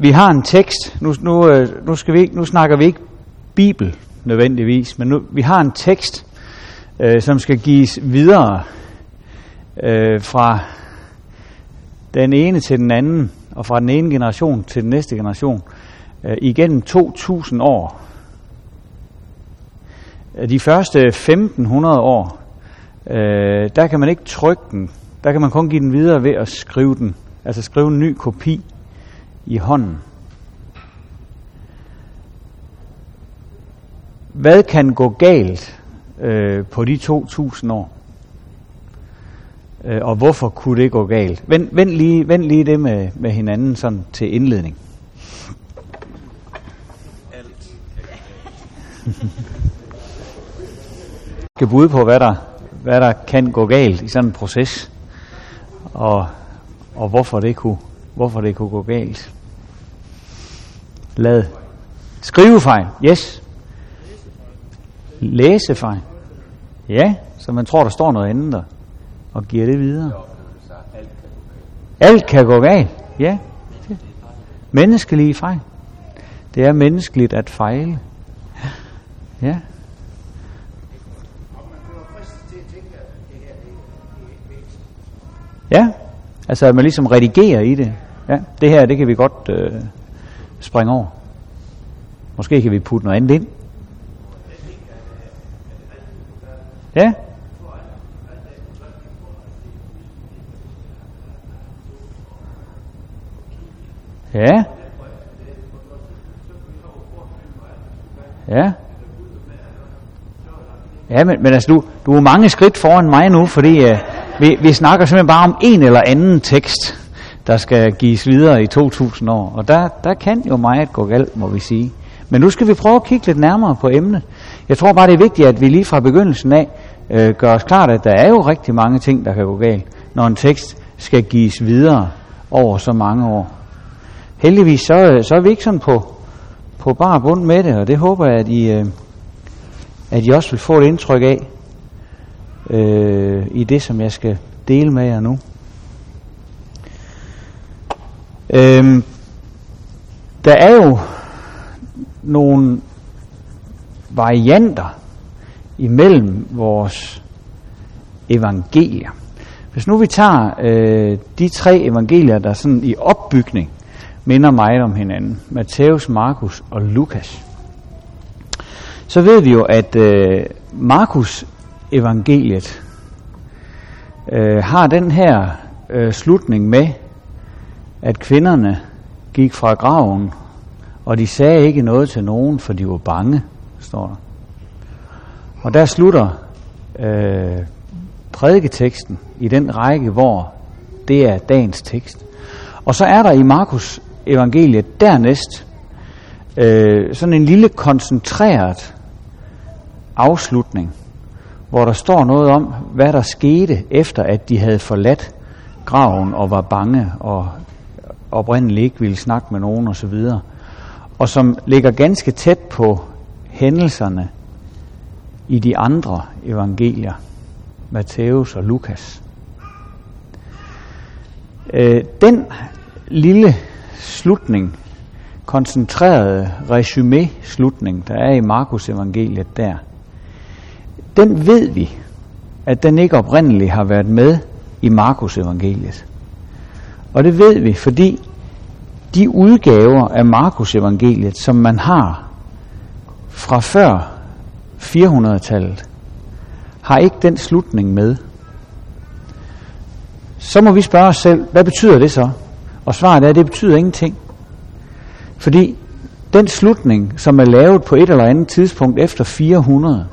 Vi har en tekst. Nu, nu, øh, nu, skal vi ikke, nu snakker vi ikke Bibel nødvendigvis, men nu, vi har en tekst, øh, som skal gives videre øh, fra den ene til den anden, og fra den ene generation til den næste generation, øh, igennem 2000 år. Øh, de første 1500 år, øh, der kan man ikke trykke den. Der kan man kun give den videre ved at skrive den. Altså skrive en ny kopi i hånden. Hvad kan gå galt øh, på de 2000 år? Øh, og hvorfor kunne det gå galt? Vend, vend, lige, vend lige det med, med hinanden sådan til indledning. Alt skal bud på, hvad der, hvad der kan gå galt i sådan en proces, og, og hvorfor, det kunne, hvorfor det kunne gå galt. Lad. Skrivefejl. Yes. Læsefejl. Ja, så man tror, der står noget andet der, og giver det videre. Alt kan gå galt. Ja. Menneskelige fejl. Det er menneskeligt at fejle. Ja. Ja, altså at man ligesom redigerer i det. Ja, det her, det kan vi godt øh, springe over. Måske kan vi putte noget andet ind. Ja. Ja. Ja. Ja, men, men altså, du, du er mange skridt foran mig nu, fordi uh, vi, vi snakker simpelthen bare om en eller anden tekst, der skal gives videre i 2000 år. Og der, der kan jo meget gå galt, må vi sige. Men nu skal vi prøve at kigge lidt nærmere på emnet. Jeg tror bare, det er vigtigt, at vi lige fra begyndelsen af øh, gør os klart, at der er jo rigtig mange ting, der kan gå galt, når en tekst skal gives videre over så mange år. Heldigvis så, øh, så er vi ikke sådan på, på bare bund med det, og det håber jeg, at I, øh, at I også vil få et indtryk af øh, i det, som jeg skal dele med jer nu. Øhm, der er jo nogle varianter imellem vores evangelier. Hvis nu vi tager øh, de tre evangelier, der sådan i opbygning minder meget om hinanden, Matthæus, Markus og Lukas, så ved vi jo, at øh, Markus evangeliet øh, har den her øh, slutning med, at kvinderne gik fra graven, og de sagde ikke noget til nogen, for de var bange, står der. Og der slutter øh, prædiketeksten i den række, hvor det er dagens tekst. Og så er der i Markus evangeliet dernæst øh, sådan en lille koncentreret afslutning, hvor der står noget om, hvad der skete efter, at de havde forladt graven og var bange og oprindeligt ikke ville snakke med nogen osv. Og som ligger ganske tæt på hændelserne i de andre evangelier, Matthæus og Lukas. Øh, den lille slutning, koncentrerede resumé-slutning, der er i Markus evangeliet der, den ved vi, at den ikke oprindeligt har været med i Markus evangeliet. Og det ved vi, fordi de udgaver af Markus evangeliet, som man har fra før 400-tallet, har ikke den slutning med. Så må vi spørge os selv, hvad betyder det så? Og svaret er, at det betyder ingenting. Fordi den slutning, som er lavet på et eller andet tidspunkt efter 400,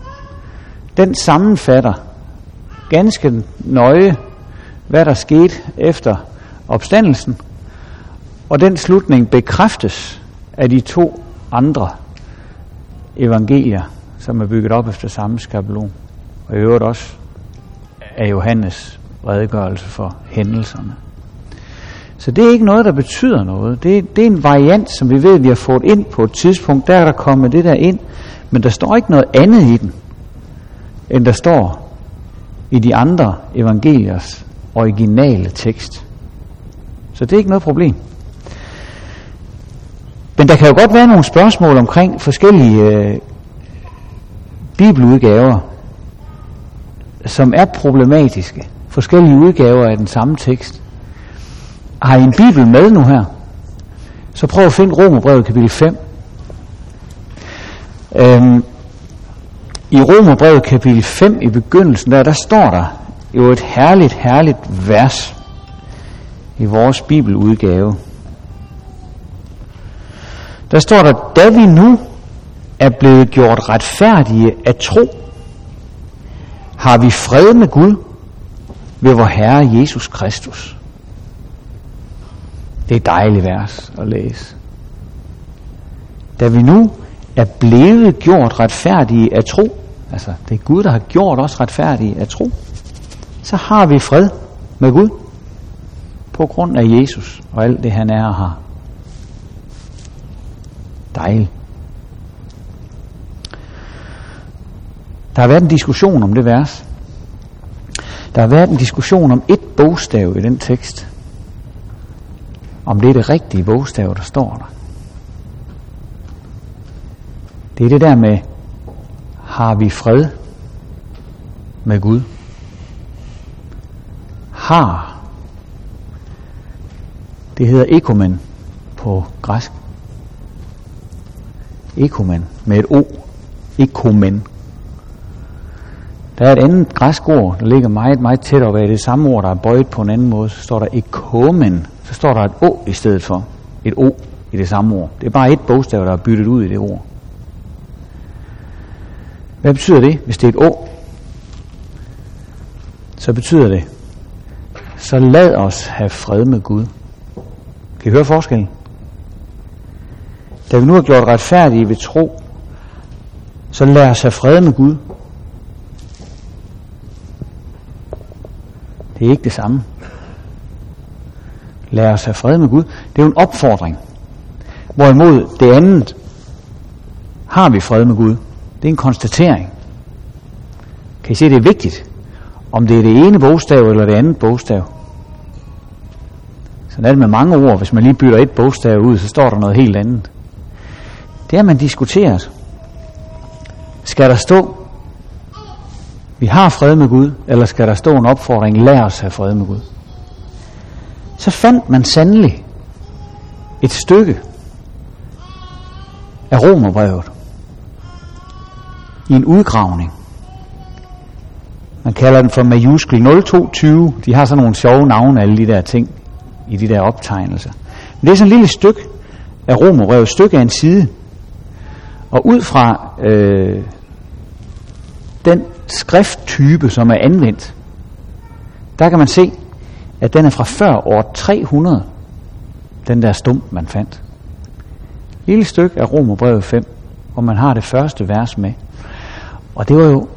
den sammenfatter ganske nøje, hvad der skete efter opstandelsen, og den slutning bekræftes af de to andre evangelier, som er bygget op efter samme skabelon, og i øvrigt også af Johannes redegørelse for hændelserne. Så det er ikke noget, der betyder noget. Det, er, det er en variant, som vi ved, vi har fået ind på et tidspunkt. Der er der kommet det der ind, men der står ikke noget andet i den, end der står i de andre evangeliers originale tekst. Så det er ikke noget problem. Men der kan jo godt være nogle spørgsmål omkring forskellige øh, bibeludgaver, som er problematiske. Forskellige udgaver af den samme tekst. Har I en bibel med nu her? Så prøv at finde Romerbrevet kapitel 5. Øhm, I Romerbrevet kapitel 5 i begyndelsen, der, der står der jo et herligt, herligt vers i vores bibeludgave. Der står der, da vi nu er blevet gjort retfærdige af tro, har vi fred med Gud ved vor Herre Jesus Kristus. Det er et dejligt vers at læse. Da vi nu er blevet gjort retfærdige af tro, altså det er Gud, der har gjort os retfærdige af tro, så har vi fred med Gud på grund af Jesus og alt det, han er og har. Dejligt. Der har været en diskussion om det vers. Der har været en diskussion om et bogstav i den tekst. Om det er det rigtige bogstav, der står der. Det er det der med, har vi fred med Gud? Har. Det hedder ekomen på græsk. Ekomen med et O. Ekomen. Der er et andet græsk ord, der ligger meget, meget tæt op af det samme ord, der er bøjet på en anden måde. Så står der ekomen. Så står der et O i stedet for. Et O i det samme ord. Det er bare et bogstav, der er byttet ud i det ord. Hvad betyder det, hvis det er et Å? Så betyder det, så lad os have fred med Gud. Kan I høre forskellen? Da vi nu har gjort retfærdige ved tro, så lad os have fred med Gud. Det er ikke det samme. Lad os have fred med Gud. Det er jo en opfordring. Hvorimod det andet, har vi fred med Gud. Det er en konstatering. Kan I se, det er vigtigt, om det er det ene bogstav eller det andet bogstav. Sådan er det med mange ord. Hvis man lige bytter et bogstav ud, så står der noget helt andet. Det har man diskuteret. Skal der stå, vi har fred med Gud, eller skal der stå en opfordring, lad os have fred med Gud? Så fandt man sandelig et stykke af Romerbrevet i en udgravning. Man kalder den for majuskel 0220. De har sådan nogle sjove navne, alle de der ting i de der optegnelser. Men det er sådan et lille stykke af Romerbrevet, et stykke af en side. Og ud fra øh, den skrifttype, som er anvendt, der kan man se, at den er fra før år 300, den der stump, man fandt. Lille stykke af Romerbrevet 5, hvor man har det første vers med. Og det var jo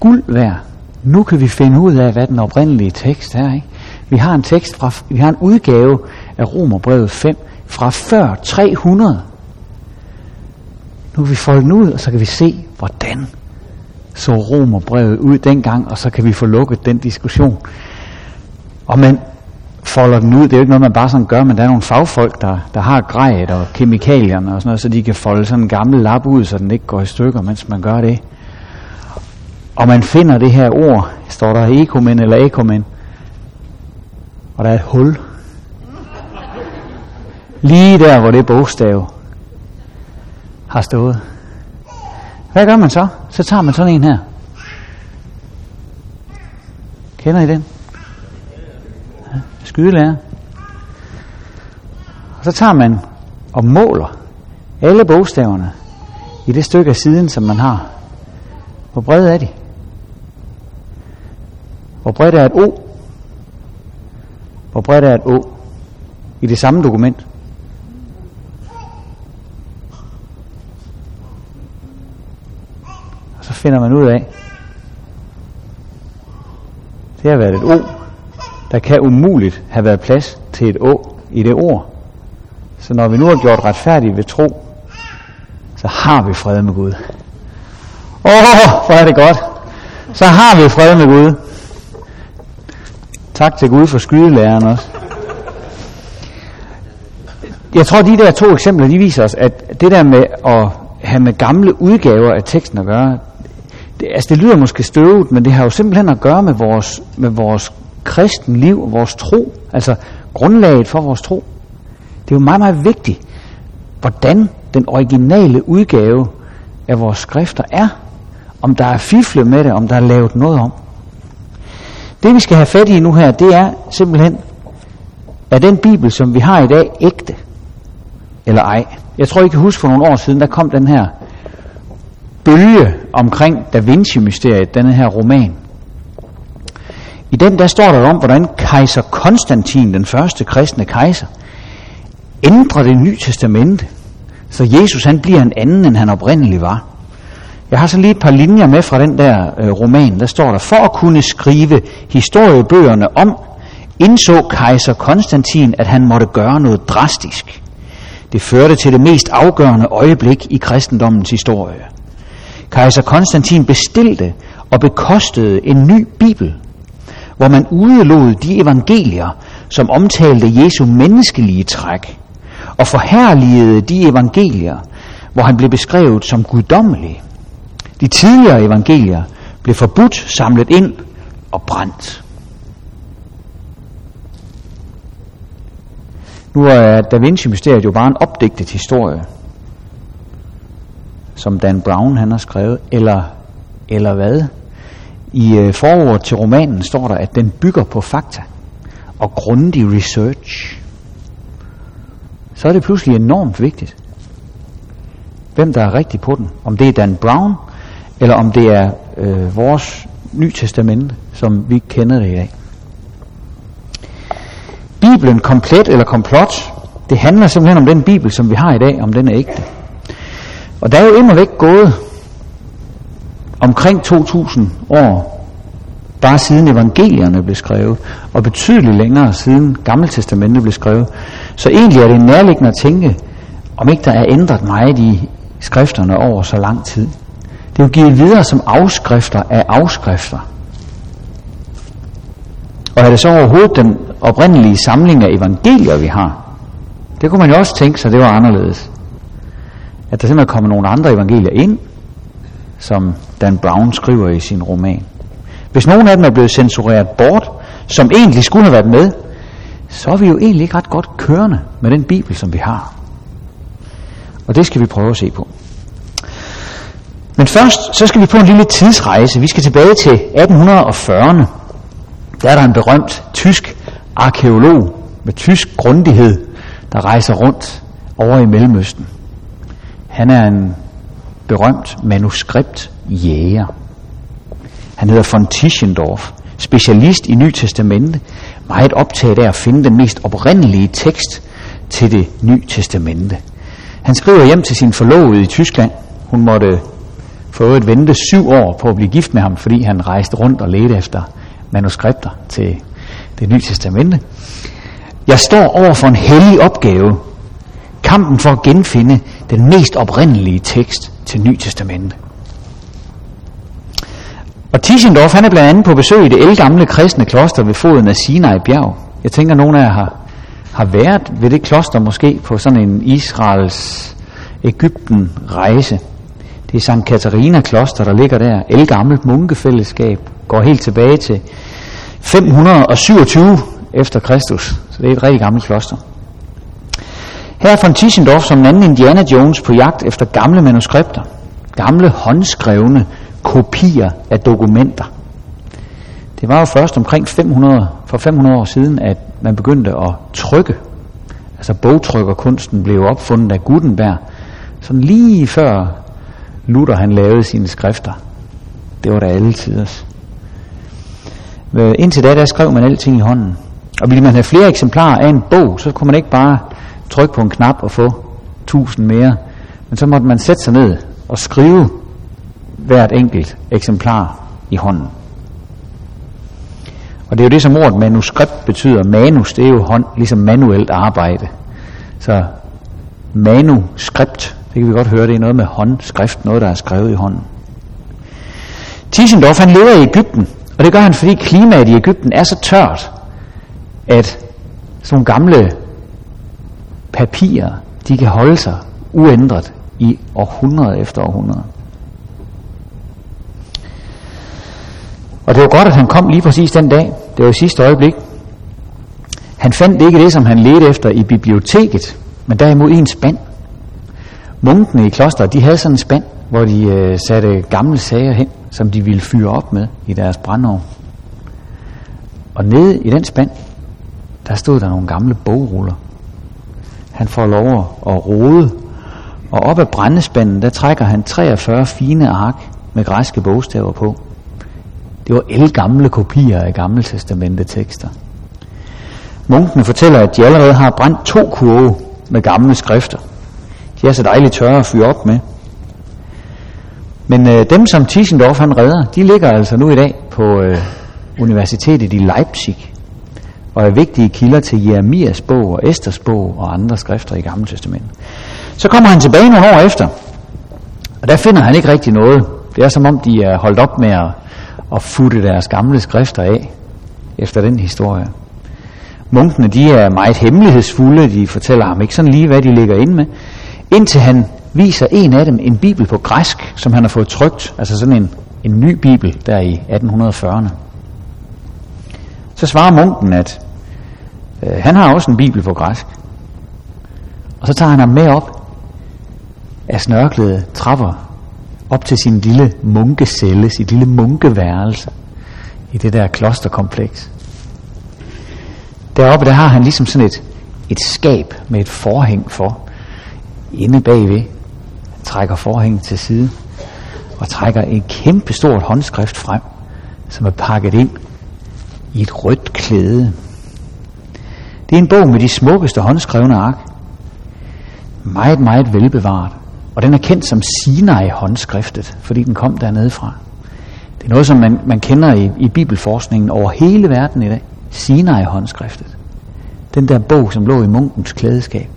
guld værd. Nu kan vi finde ud af, hvad den oprindelige tekst er. Ikke? Vi har en tekst fra, vi har en udgave af Romerbrevet 5 fra før 300. Nu kan vi folde den ud, og så kan vi se, hvordan så Romerbrevet ud dengang, og så kan vi få lukket den diskussion. Og man folder den ud, det er jo ikke noget, man bare sådan gør, men der er nogle fagfolk, der, der har grejet og kemikalierne og sådan noget, så de kan folde sådan en gammel lap ud, så den ikke går i stykker, mens man gør det. Og man finder det her ord, står der ekomen eller ekomen, og der er et hul. Lige der, hvor det bogstav har stået. Hvad gør man så? Så tager man sådan en her. Kender I den? Ja, skydelærer. Og så tager man og måler alle bogstaverne i det stykke af siden, som man har. Hvor bred er de? Hvor bredt er et O? Hvor bredt er et å I det samme dokument. Og så finder man ud af, det har været et å. Der kan umuligt have været plads til et Å i det ord. Så når vi nu har gjort retfærdigt ved tro, så har vi fred med Gud. Åh, oh, hvor er det godt. Så har vi fred med Gud. Tak til Gud for skydelæreren også. jeg tror, de der to eksempler, de viser os, at det der med at have med gamle udgaver af teksten at gøre, det, altså det lyder måske støvet, men det har jo simpelthen at gøre med vores, med vores kristen liv og vores tro, altså grundlaget for vores tro. Det er jo meget, meget vigtigt, hvordan den originale udgave af vores skrifter er. Om der er fifle med det, om der er lavet noget om. Det vi skal have fat i nu her, det er simpelthen, er den bibel, som vi har i dag, ægte eller ej? Jeg tror, I kan huske for nogle år siden, der kom den her bølge omkring Da Vinci-mysteriet, denne her roman. I den der står der om, hvordan kejser Konstantin, den første kristne kejser, ændrer det nye testamente, så Jesus han bliver en anden, end han oprindeligt var. Jeg har så lige et par linjer med fra den der øh, roman. Der står der, for at kunne skrive historiebøgerne om, indså kejser Konstantin, at han måtte gøre noget drastisk. Det førte til det mest afgørende øjeblik i kristendommens historie. Kejser Konstantin bestilte og bekostede en ny bibel, hvor man udelod de evangelier, som omtalte Jesu menneskelige træk, og forherligede de evangelier, hvor han blev beskrevet som guddommelig. De tidligere evangelier blev forbudt, samlet ind og brændt. Nu er Da Vinci-mysteriet jo bare en opdigtet historie, som Dan Brown han har skrevet, eller, eller hvad? I øh, forordet til romanen står der, at den bygger på fakta og grundig research. Så er det pludselig enormt vigtigt, hvem der er rigtig på den. Om det er Dan Brown, eller om det er øh, vores nytestamente, som vi kender det i dag. Bibelen komplet eller komplot, det handler simpelthen om den Bibel, som vi har i dag, om den er ægte. Og der er jo endnu væk gået omkring 2000 år, bare siden evangelierne blev skrevet, og betydeligt længere siden Gammeltestamentet blev skrevet. Så egentlig er det nærliggende at tænke, om ikke der er ændret meget i skrifterne over så lang tid. Det er jo givet videre som afskrifter af afskrifter. Og er det så overhovedet den oprindelige samling af evangelier, vi har? Det kunne man jo også tænke sig, det var anderledes. At der simpelthen kommer nogle andre evangelier ind, som Dan Brown skriver i sin roman. Hvis nogen af dem er blevet censureret bort, som egentlig skulle have været med, så er vi jo egentlig ikke ret godt kørende med den bibel, som vi har. Og det skal vi prøve at se på. Men først, så skal vi på en lille tidsrejse. Vi skal tilbage til 1840'erne. Der er der en berømt tysk arkeolog med tysk grundighed, der rejser rundt over i Mellemøsten. Han er en berømt manuskriptjæger. Han hedder von Tischendorf, specialist i Ny Testamente, meget optaget af at finde den mest oprindelige tekst til det Nye Testamente. Han skriver hjem til sin forlovede i Tyskland. Hun måtte for øvrigt vente syv år på at blive gift med ham, fordi han rejste rundt og ledte efter manuskripter til det nye testamente. Jeg står over for en hellig opgave. Kampen for at genfinde den mest oprindelige tekst til Ny Testamente. Og Tischendorf han er blandt andet på besøg i det elgamle kristne kloster ved foden af Sinai bjerg. Jeg tænker, at nogle af jer har, har været ved det kloster måske på sådan en Israels Ægypten rejse. Det er Sankt Katarina kloster, der ligger der. Elgammelt munkefællesskab. Går helt tilbage til 527 efter Kristus. Så det er et rigtig gammelt kloster. Her er von Tischendorf som en anden Indiana Jones på jagt efter gamle manuskripter. Gamle håndskrevne kopier af dokumenter. Det var jo først omkring 500, for 500 år siden, at man begyndte at trykke. Altså bogtrykkerkunsten blev opfundet af Gutenberg. Sådan lige før Luther han lavede sine skrifter. Det var da alle tiders. Indtil da, der skrev man alting i hånden. Og ville man have flere eksemplarer af en bog, så kunne man ikke bare trykke på en knap og få tusind mere. Men så måtte man sætte sig ned og skrive hvert enkelt eksemplar i hånden. Og det er jo det, som ordet manuskript betyder. Manus, det er jo hånd, ligesom manuelt arbejde. Så manuskript, det kan vi godt høre, det er noget med håndskrift, noget der er skrevet i hånden. Tischendorf, han lever i Ægypten, og det gør han, fordi klimaet i Ægypten er så tørt, at sådan nogle gamle papirer, de kan holde sig uændret i århundrede efter århundrede. Og det var godt, at han kom lige præcis den dag. Det var i sidste øjeblik. Han fandt ikke det, som han ledte efter i biblioteket, men derimod i en spand. Munkene i klosteret, de havde sådan en spand, hvor de øh, satte gamle sager hen, som de ville fyre op med i deres brandovn. Og nede i den spand, der stod der nogle gamle bogruller. Han får lov at rode, og op ad brændespanden, der trækker han 43 fine ark med græske bogstaver på. Det var elgamle kopier af gamle testamente tekster. Munkene fortæller, at de allerede har brændt to kurve med gamle skrifter. De er så dejligt tørre at fyre op med. Men øh, dem, som Tischendorf han redder, de ligger altså nu i dag på øh, universitetet i Leipzig og er vigtige kilder til Jeremias bog og Esters bog og andre skrifter i Gamle Testament. Så kommer han tilbage nogle år efter, og der finder han ikke rigtig noget. Det er som om, de er holdt op med at, at futte deres gamle skrifter af efter den historie. Munkene de er meget hemmelighedsfulde, de fortæller ham ikke sådan lige, hvad de ligger inde med, indtil han viser en af dem en bibel på græsk, som han har fået trygt, altså sådan en, en ny bibel der i 1840'erne. Så svarer munken, at øh, han har også en bibel på græsk. Og så tager han ham med op af snørklede trapper op til sin lille munkecelle, sit lille munkeværelse i det der klosterkompleks. Deroppe der har han ligesom sådan et, et skab med et forhæng for. Inde bagved trækker forhænget til side og trækker en kæmpe stort håndskrift frem, som er pakket ind i et rødt klæde. Det er en bog med de smukkeste håndskrevne ark. Meget, meget velbevaret. Og den er kendt som Sinai-håndskriftet, fordi den kom dernede fra. Det er noget, som man, man kender i, i bibelforskningen over hele verden i dag. Sinai-håndskriftet. Den der bog, som lå i munkens klædeskab.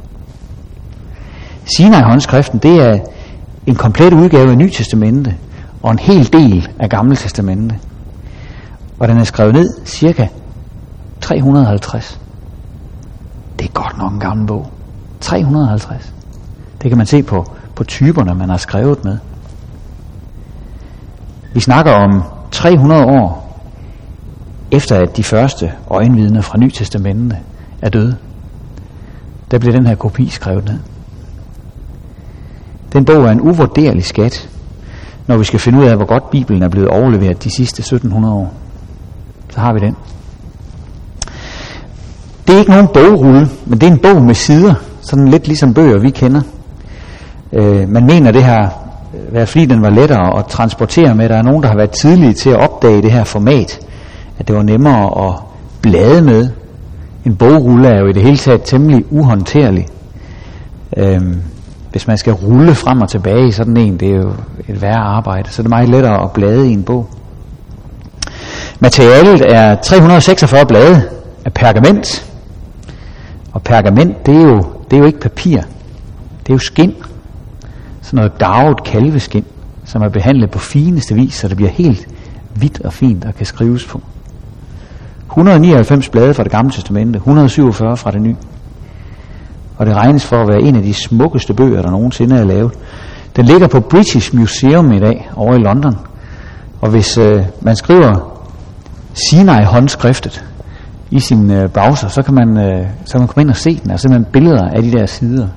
Sinai-håndskriften, det er en komplet udgave af Ny Testamente og en hel del af Gamle Testamente. Og den er skrevet ned cirka 350. Det er godt nok en gammel bog. 350. Det kan man se på, på typerne, man har skrevet med. Vi snakker om 300 år efter at de første øjenvidner fra Ny er døde. Der bliver den her kopi skrevet ned. Den bog er en uvurderlig skat, når vi skal finde ud af, hvor godt Bibelen er blevet overleveret de sidste 1700 år. Så har vi den. Det er ikke nogen bogrulle, men det er en bog med sider, sådan lidt ligesom bøger, vi kender. Øh, man mener, det har øh, været fordi den var lettere at transportere med. Der er nogen, der har været tidlige til at opdage det her format, at det var nemmere at blade med. En bogrulle er jo i det hele taget temmelig uhåndterlig. Øh, hvis man skal rulle frem og tilbage i sådan en, det er jo et værre arbejde, så det er meget lettere at blade i en bog. Materialet er 346 blade af pergament, og pergament, det er jo, det er jo ikke papir, det er jo skin, sådan noget garvet kalveskin, som er behandlet på fineste vis, så det bliver helt hvidt og fint og kan skrives på. 199 blade fra det gamle testamente, 147 fra det nye og det regnes for at være en af de smukkeste bøger, der nogensinde er lavet. Den ligger på British Museum i dag, over i London. Og hvis øh, man skriver Sinai-håndskriftet i sin øh, browser, så kan, man, øh, så kan man komme ind og se den. Altså simpelthen billeder af de der sider.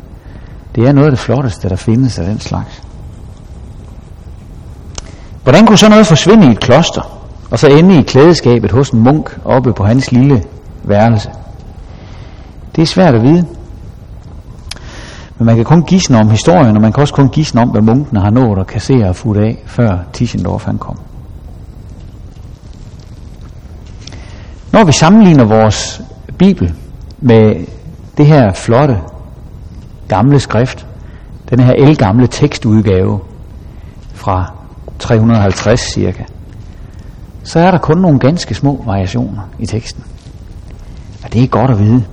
Det er noget af det flotteste, der findes af den slags. Hvordan kunne så noget forsvinde i et kloster, og så ende i klædeskabet hos en munk oppe på hans lille værelse? Det er svært at vide. Men man kan kun gisne om historien, og man kan også kun gisne om, hvad munkene har nået at kassere og fuldt af, før Tischendorf han kom. Når vi sammenligner vores Bibel med det her flotte gamle skrift, den her elgamle tekstudgave fra 350 cirka, så er der kun nogle ganske små variationer i teksten. Og det er godt at vide.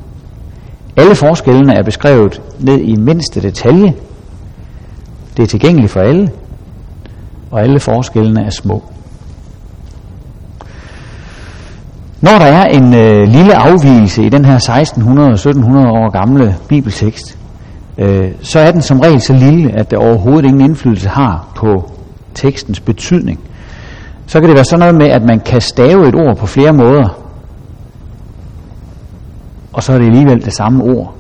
Alle forskellene er beskrevet ned i mindste detalje. Det er tilgængeligt for alle, og alle forskellene er små. Når der er en øh, lille afvielse i den her 1600 1700 år gamle bibeltekst, øh, så er den som regel så lille, at det overhovedet ingen indflydelse har på tekstens betydning. Så kan det være sådan noget med, at man kan stave et ord på flere måder, og så er det alligevel det samme ord.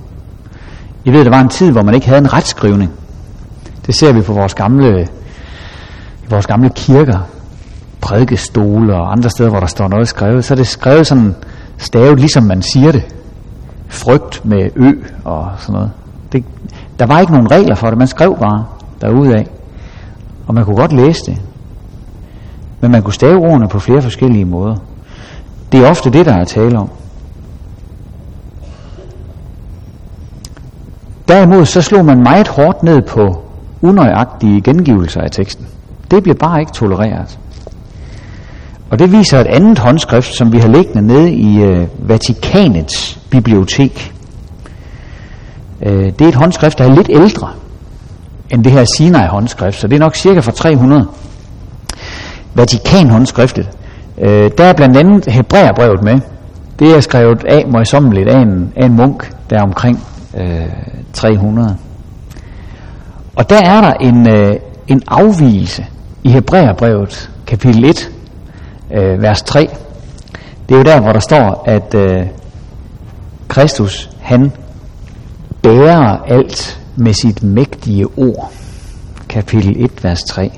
I ved, der var en tid, hvor man ikke havde en retskrivning. Det ser vi på vores gamle, i vores gamle kirker, prædikestole og andre steder, hvor der står noget skrevet. Så er det skrevet sådan stavet, ligesom man siger det. Frygt med ø og sådan noget. Det, der var ikke nogen regler for det. Man skrev bare derudaf. Og man kunne godt læse det. Men man kunne stave ordene på flere forskellige måder. Det er ofte det, der er tale om. Derimod så slog man meget hårdt ned på unøjagtige gengivelser af teksten. Det blev bare ikke tolereret. Og det viser et andet håndskrift, som vi har liggende nede i øh, Vatikanets bibliotek. Øh, det er et håndskrift, der er lidt ældre end det her Sinai-håndskrift, så det er nok cirka fra 300. Vatikan-håndskriftet. Øh, der er blandt andet Hebræerbrevet med. Det er skrevet af møjsommeligt af en, af en munk, der er omkring øh, 300. Og der er der en, øh, en afvielse i Hebræerbrevet, kapitel 1, øh, vers 3. Det er jo der, hvor der står, at øh, Kristus, han bærer alt med sit mægtige ord. Kapitel 1, vers 3.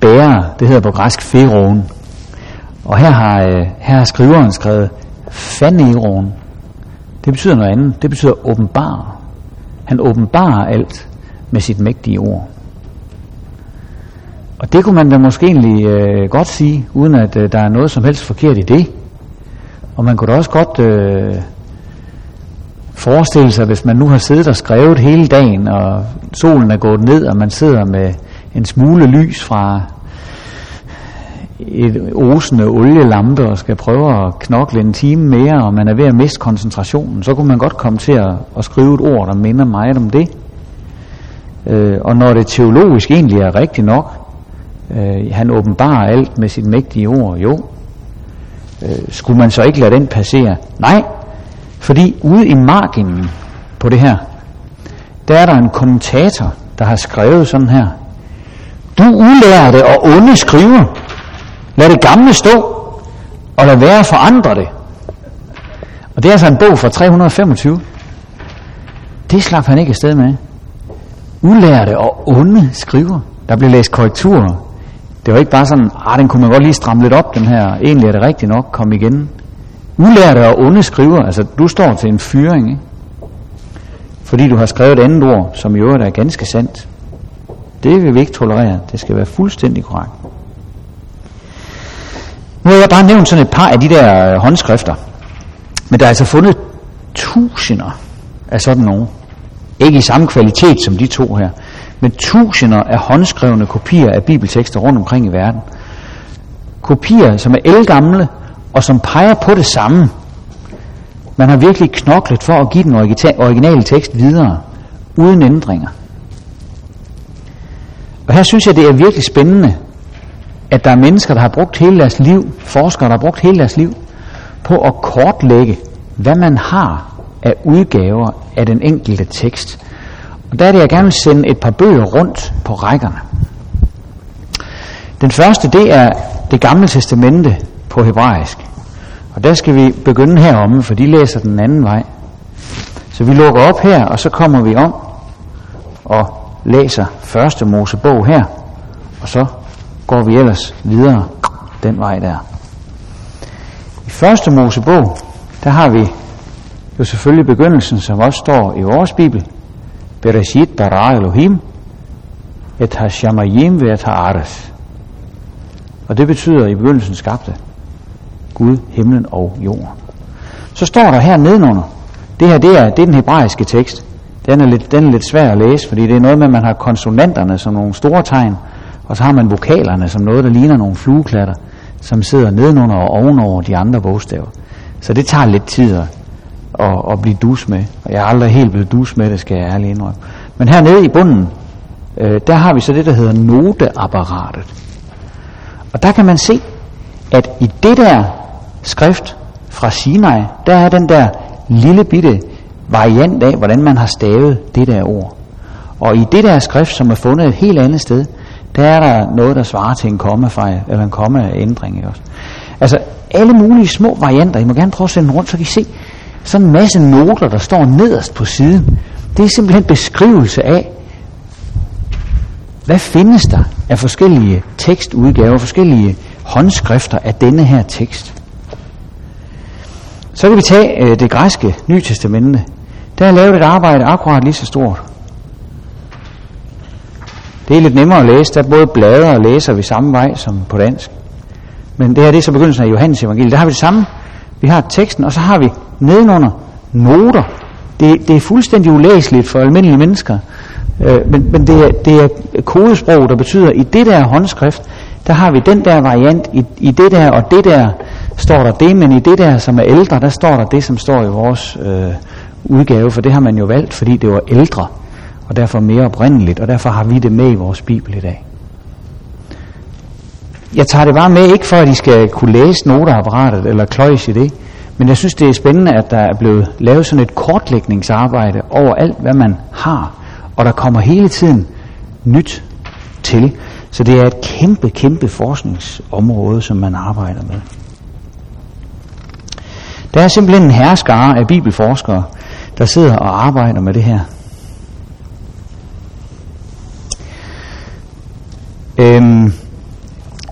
Bærer, det hedder på græsk feroen. Og her har, øh, her har skriveren skrevet faneron. Det betyder noget andet. Det betyder åbenbar. Han åbenbarer alt med sit mægtige ord. Og det kunne man da måske egentlig øh, godt sige, uden at øh, der er noget som helst forkert i det. Og man kunne da også godt øh, forestille sig, hvis man nu har siddet og skrevet hele dagen, og solen er gået ned, og man sidder med en smule lys fra et osende olielampe og skal prøve at knokle en time mere, og man er ved at miste koncentrationen, så kunne man godt komme til at, at skrive et ord, der minder meget om det. Øh, og når det teologisk egentlig er rigtigt nok, Øh, han åbenbarer alt med sit mægtige ord. Jo. Øh, skulle man så ikke lade den passere? Nej, fordi ude i marginen på det her, der er der en kommentator, der har skrevet sådan her. Du ulærte og onde skriver. Lad det gamle stå, og lad være forandre det. Og det er altså en bog fra 325. Det slap han ikke afsted med. Ulærte og onde skriver. Der blev læst korrekturer det var ikke bare sådan, ah, den kunne man godt lige stramme lidt op, den her. Egentlig er det rigtigt nok, kom igen. Ulærte og onde skriver, altså du står til en fyring, ikke? fordi du har skrevet et andet ord, som i øvrigt er ganske sandt. Det vil vi ikke tolerere. Det skal være fuldstændig korrekt. Nu har jeg bare nævnt sådan et par af de der øh, håndskrifter. Men der er altså fundet tusinder af sådan nogle. Ikke i samme kvalitet som de to her Men tusinder af håndskrevne kopier af bibeltekster rundt omkring i verden. Kopier, som er elgamle, og som peger på det samme. Man har virkelig knoklet for at give den originale tekst videre, uden ændringer. Og her synes jeg, det er virkelig spændende, at der er mennesker, der har brugt hele deres liv, forskere, der har brugt hele deres liv, på at kortlægge, hvad man har af udgaver af den enkelte tekst. Og der er det, jeg gerne vil sende et par bøger rundt på rækkerne. Den første, det er det gamle testamente på hebraisk. Og der skal vi begynde heromme, for de læser den anden vej. Så vi lukker op her, og så kommer vi om og læser første Mosebog her. Og så går vi ellers videre den vej der. I første Mosebog, der har vi jo selvfølgelig begyndelsen, som også står i vores bibel. Bereshit bara Elohim et hashamayim ved et. Og det betyder i begyndelsen skabte Gud, himlen og jorden. Så står der her nedenunder, det her det er, det er den hebraiske tekst. Den er, lidt, den er lidt svær at læse, fordi det er noget med, at man har konsonanterne som nogle store tegn, og så har man vokalerne som noget, der ligner nogle flueklatter, som sidder nedenunder og ovenover de andre bogstaver. Så det tager lidt tid at, at, at blive dus med. Og jeg er aldrig helt blevet dus med det, skal jeg ærligt indrømme. Men hernede i bunden, øh, der har vi så det, der hedder noteapparatet. Og der kan man se, at i det der skrift fra Sinai, der er den der lille bitte variant af, hvordan man har stavet det der ord. Og i det der skrift, som er fundet et helt andet sted, der er der noget, der svarer til en kommafejl, eller en kommaændring. Ikke også? Altså alle mulige små varianter. I må gerne prøve at sende rundt, så kan I se sådan en masse noter, der står nederst på siden. Det er simpelthen beskrivelse af, hvad findes der af forskellige tekstudgaver, forskellige håndskrifter af denne her tekst. Så kan vi tage øh, det græske Nye Testamente. Der er lavet et arbejde akkurat lige så stort. Det er lidt nemmere at læse. Der er både blader og læser vi samme vej som på dansk. Men det her det er så begyndelsen af Johannes evangeliet. Der har vi det samme. Vi har teksten, og så har vi nedenunder noter. Det, det er fuldstændig ulæseligt for almindelige mennesker. Øh, men men det, er, det er kodesprog, der betyder, at i det der håndskrift, der har vi den der variant, i, i det der og det der står der det, men i det der, som er ældre, der står der det, som står i vores øh, udgave, for det har man jo valgt, fordi det var ældre, og derfor mere oprindeligt, og derfor har vi det med i vores bibel i dag. Jeg tager det bare med, ikke for at I skal kunne læse noteapparatet eller kløjs i det, men jeg synes, det er spændende, at der er blevet lavet sådan et kortlægningsarbejde over alt, hvad man har, og der kommer hele tiden nyt til. Så det er et kæmpe, kæmpe forskningsområde, som man arbejder med. Der er simpelthen en herskare af bibelforskere, der sidder og arbejder med det her. Øhm,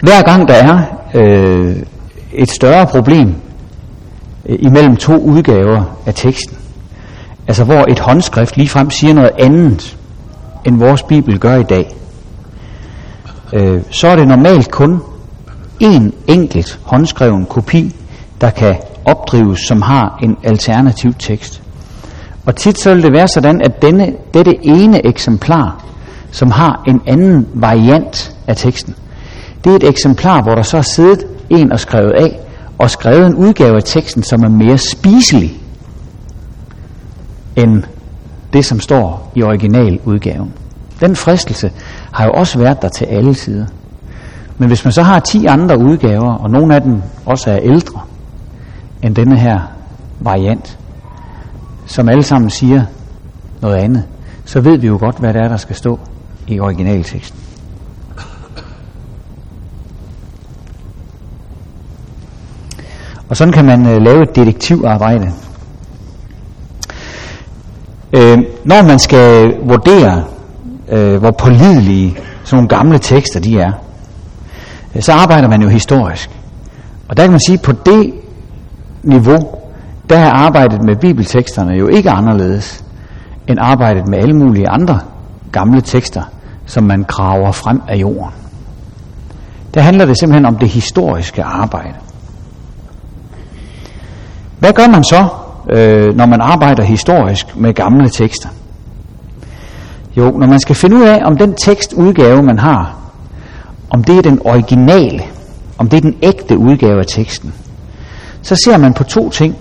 hver gang der er øh, et større problem øh, imellem to udgaver af teksten, altså hvor et håndskrift ligefrem siger noget andet, end vores bibel gør i dag, øh, så er det normalt kun en enkelt håndskreven kopi, der kan opdrives, som har en alternativ tekst. Og tit så vil det være sådan, at denne, dette ene eksemplar, som har en anden variant af teksten, det er et eksemplar, hvor der så er siddet en og skrevet af, og skrevet en udgave af teksten, som er mere spiselig end det, som står i originaludgaven. Den fristelse har jo også været der til alle sider. Men hvis man så har 10 andre udgaver, og nogle af dem også er ældre end denne her variant, som alle sammen siger noget andet, så ved vi jo godt, hvad det er, der skal stå i originalteksten. Og sådan kan man øh, lave et detektivarbejde. Øh, når man skal vurdere, øh, hvor pålidelige sådan nogle gamle tekster de er, øh, så arbejder man jo historisk. Og der kan man sige, på det niveau, der er arbejdet med bibelteksterne jo ikke anderledes end arbejdet med alle mulige andre gamle tekster, som man graver frem af jorden. Der handler det simpelthen om det historiske arbejde. Hvad gør man så, øh, når man arbejder historisk med gamle tekster? Jo, når man skal finde ud af, om den tekstudgave, man har, om det er den originale, om det er den ægte udgave af teksten, så ser man på to ting.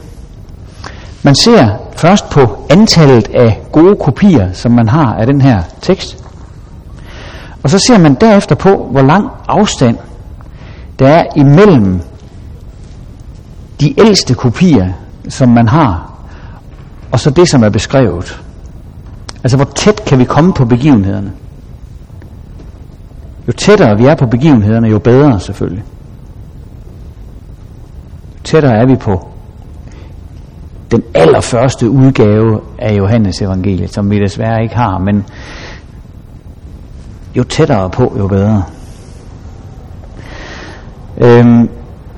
Man ser først på antallet af gode kopier, som man har af den her tekst. Og så ser man derefter på, hvor lang afstand der er imellem de ældste kopier, som man har, og så det, som er beskrevet. Altså, hvor tæt kan vi komme på begivenhederne? Jo tættere vi er på begivenhederne, jo bedre selvfølgelig. Jo tættere er vi på den allerførste udgave af Johannes evangeliet, som vi desværre ikke har, men jo tættere på, jo bedre. Øhm,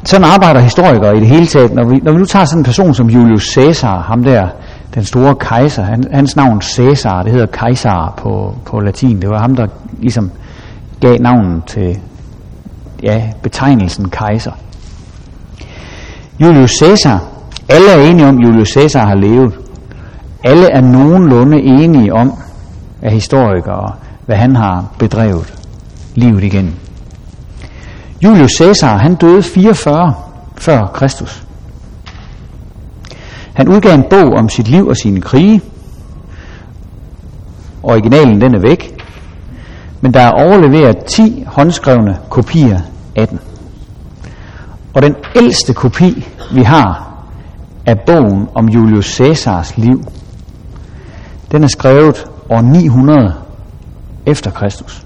sådan arbejder historikere i det hele taget. Når vi, når vi nu tager sådan en person som Julius Caesar, ham der, den store kejser, han, hans navn Caesar, det hedder kejser på, på latin. Det var ham, der ligesom gav navnet til ja, betegnelsen kejser. Julius Caesar, alle er enige om, at Julius Caesar har levet. Alle er nogenlunde enige om, af historikere, hvad han har bedrevet livet igen. Julius Caesar, han døde 44 før Kristus. Han udgav en bog om sit liv og sine krige. Originalen den er væk. Men der er overleveret 10 håndskrevne kopier af den. Og den ældste kopi, vi har af bogen om Julius Caesars liv, den er skrevet år 900 efter Kristus.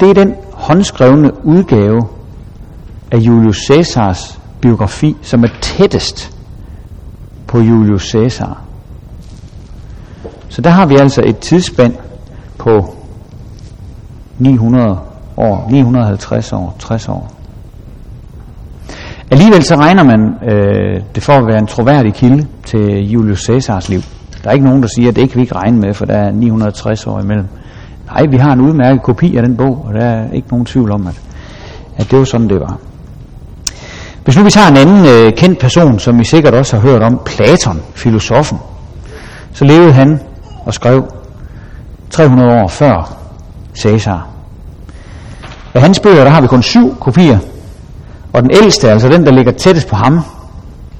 Det er den håndskrevne udgave af Julius Caesars biografi, som er tættest på Julius Caesar. Så der har vi altså et tidsspænd på 900 år, 950 år, 60 år. Alligevel så regner man øh, det for at være en troværdig kilde til Julius Caesars liv. Der er ikke nogen, der siger, at det ikke vi ikke regne med, for der er 960 år imellem. Nej, vi har en udmærket kopi af den bog, og der er ikke nogen tvivl om, at, at det var sådan, det var. Hvis nu vi tager en anden øh, kendt person, som vi sikkert også har hørt om, Platon, filosofen, så levede han og skrev 300 år før Caesar. Af hans bøger, der har vi kun syv kopier, og den ældste, altså den, der ligger tættest på ham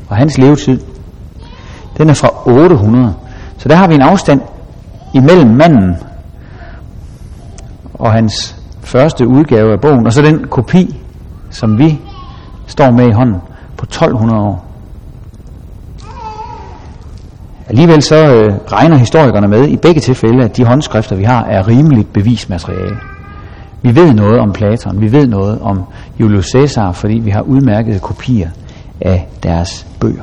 og hans levetid, den er fra 800. Så der har vi en afstand imellem manden og hans første udgave af bogen, og så den kopi, som vi står med i hånden på 1200 år. Alligevel så øh, regner historikerne med i begge tilfælde, at de håndskrifter, vi har, er rimeligt bevismateriale. Vi ved noget om Platon, vi ved noget om Julius Caesar, fordi vi har udmærkede kopier af deres bøger.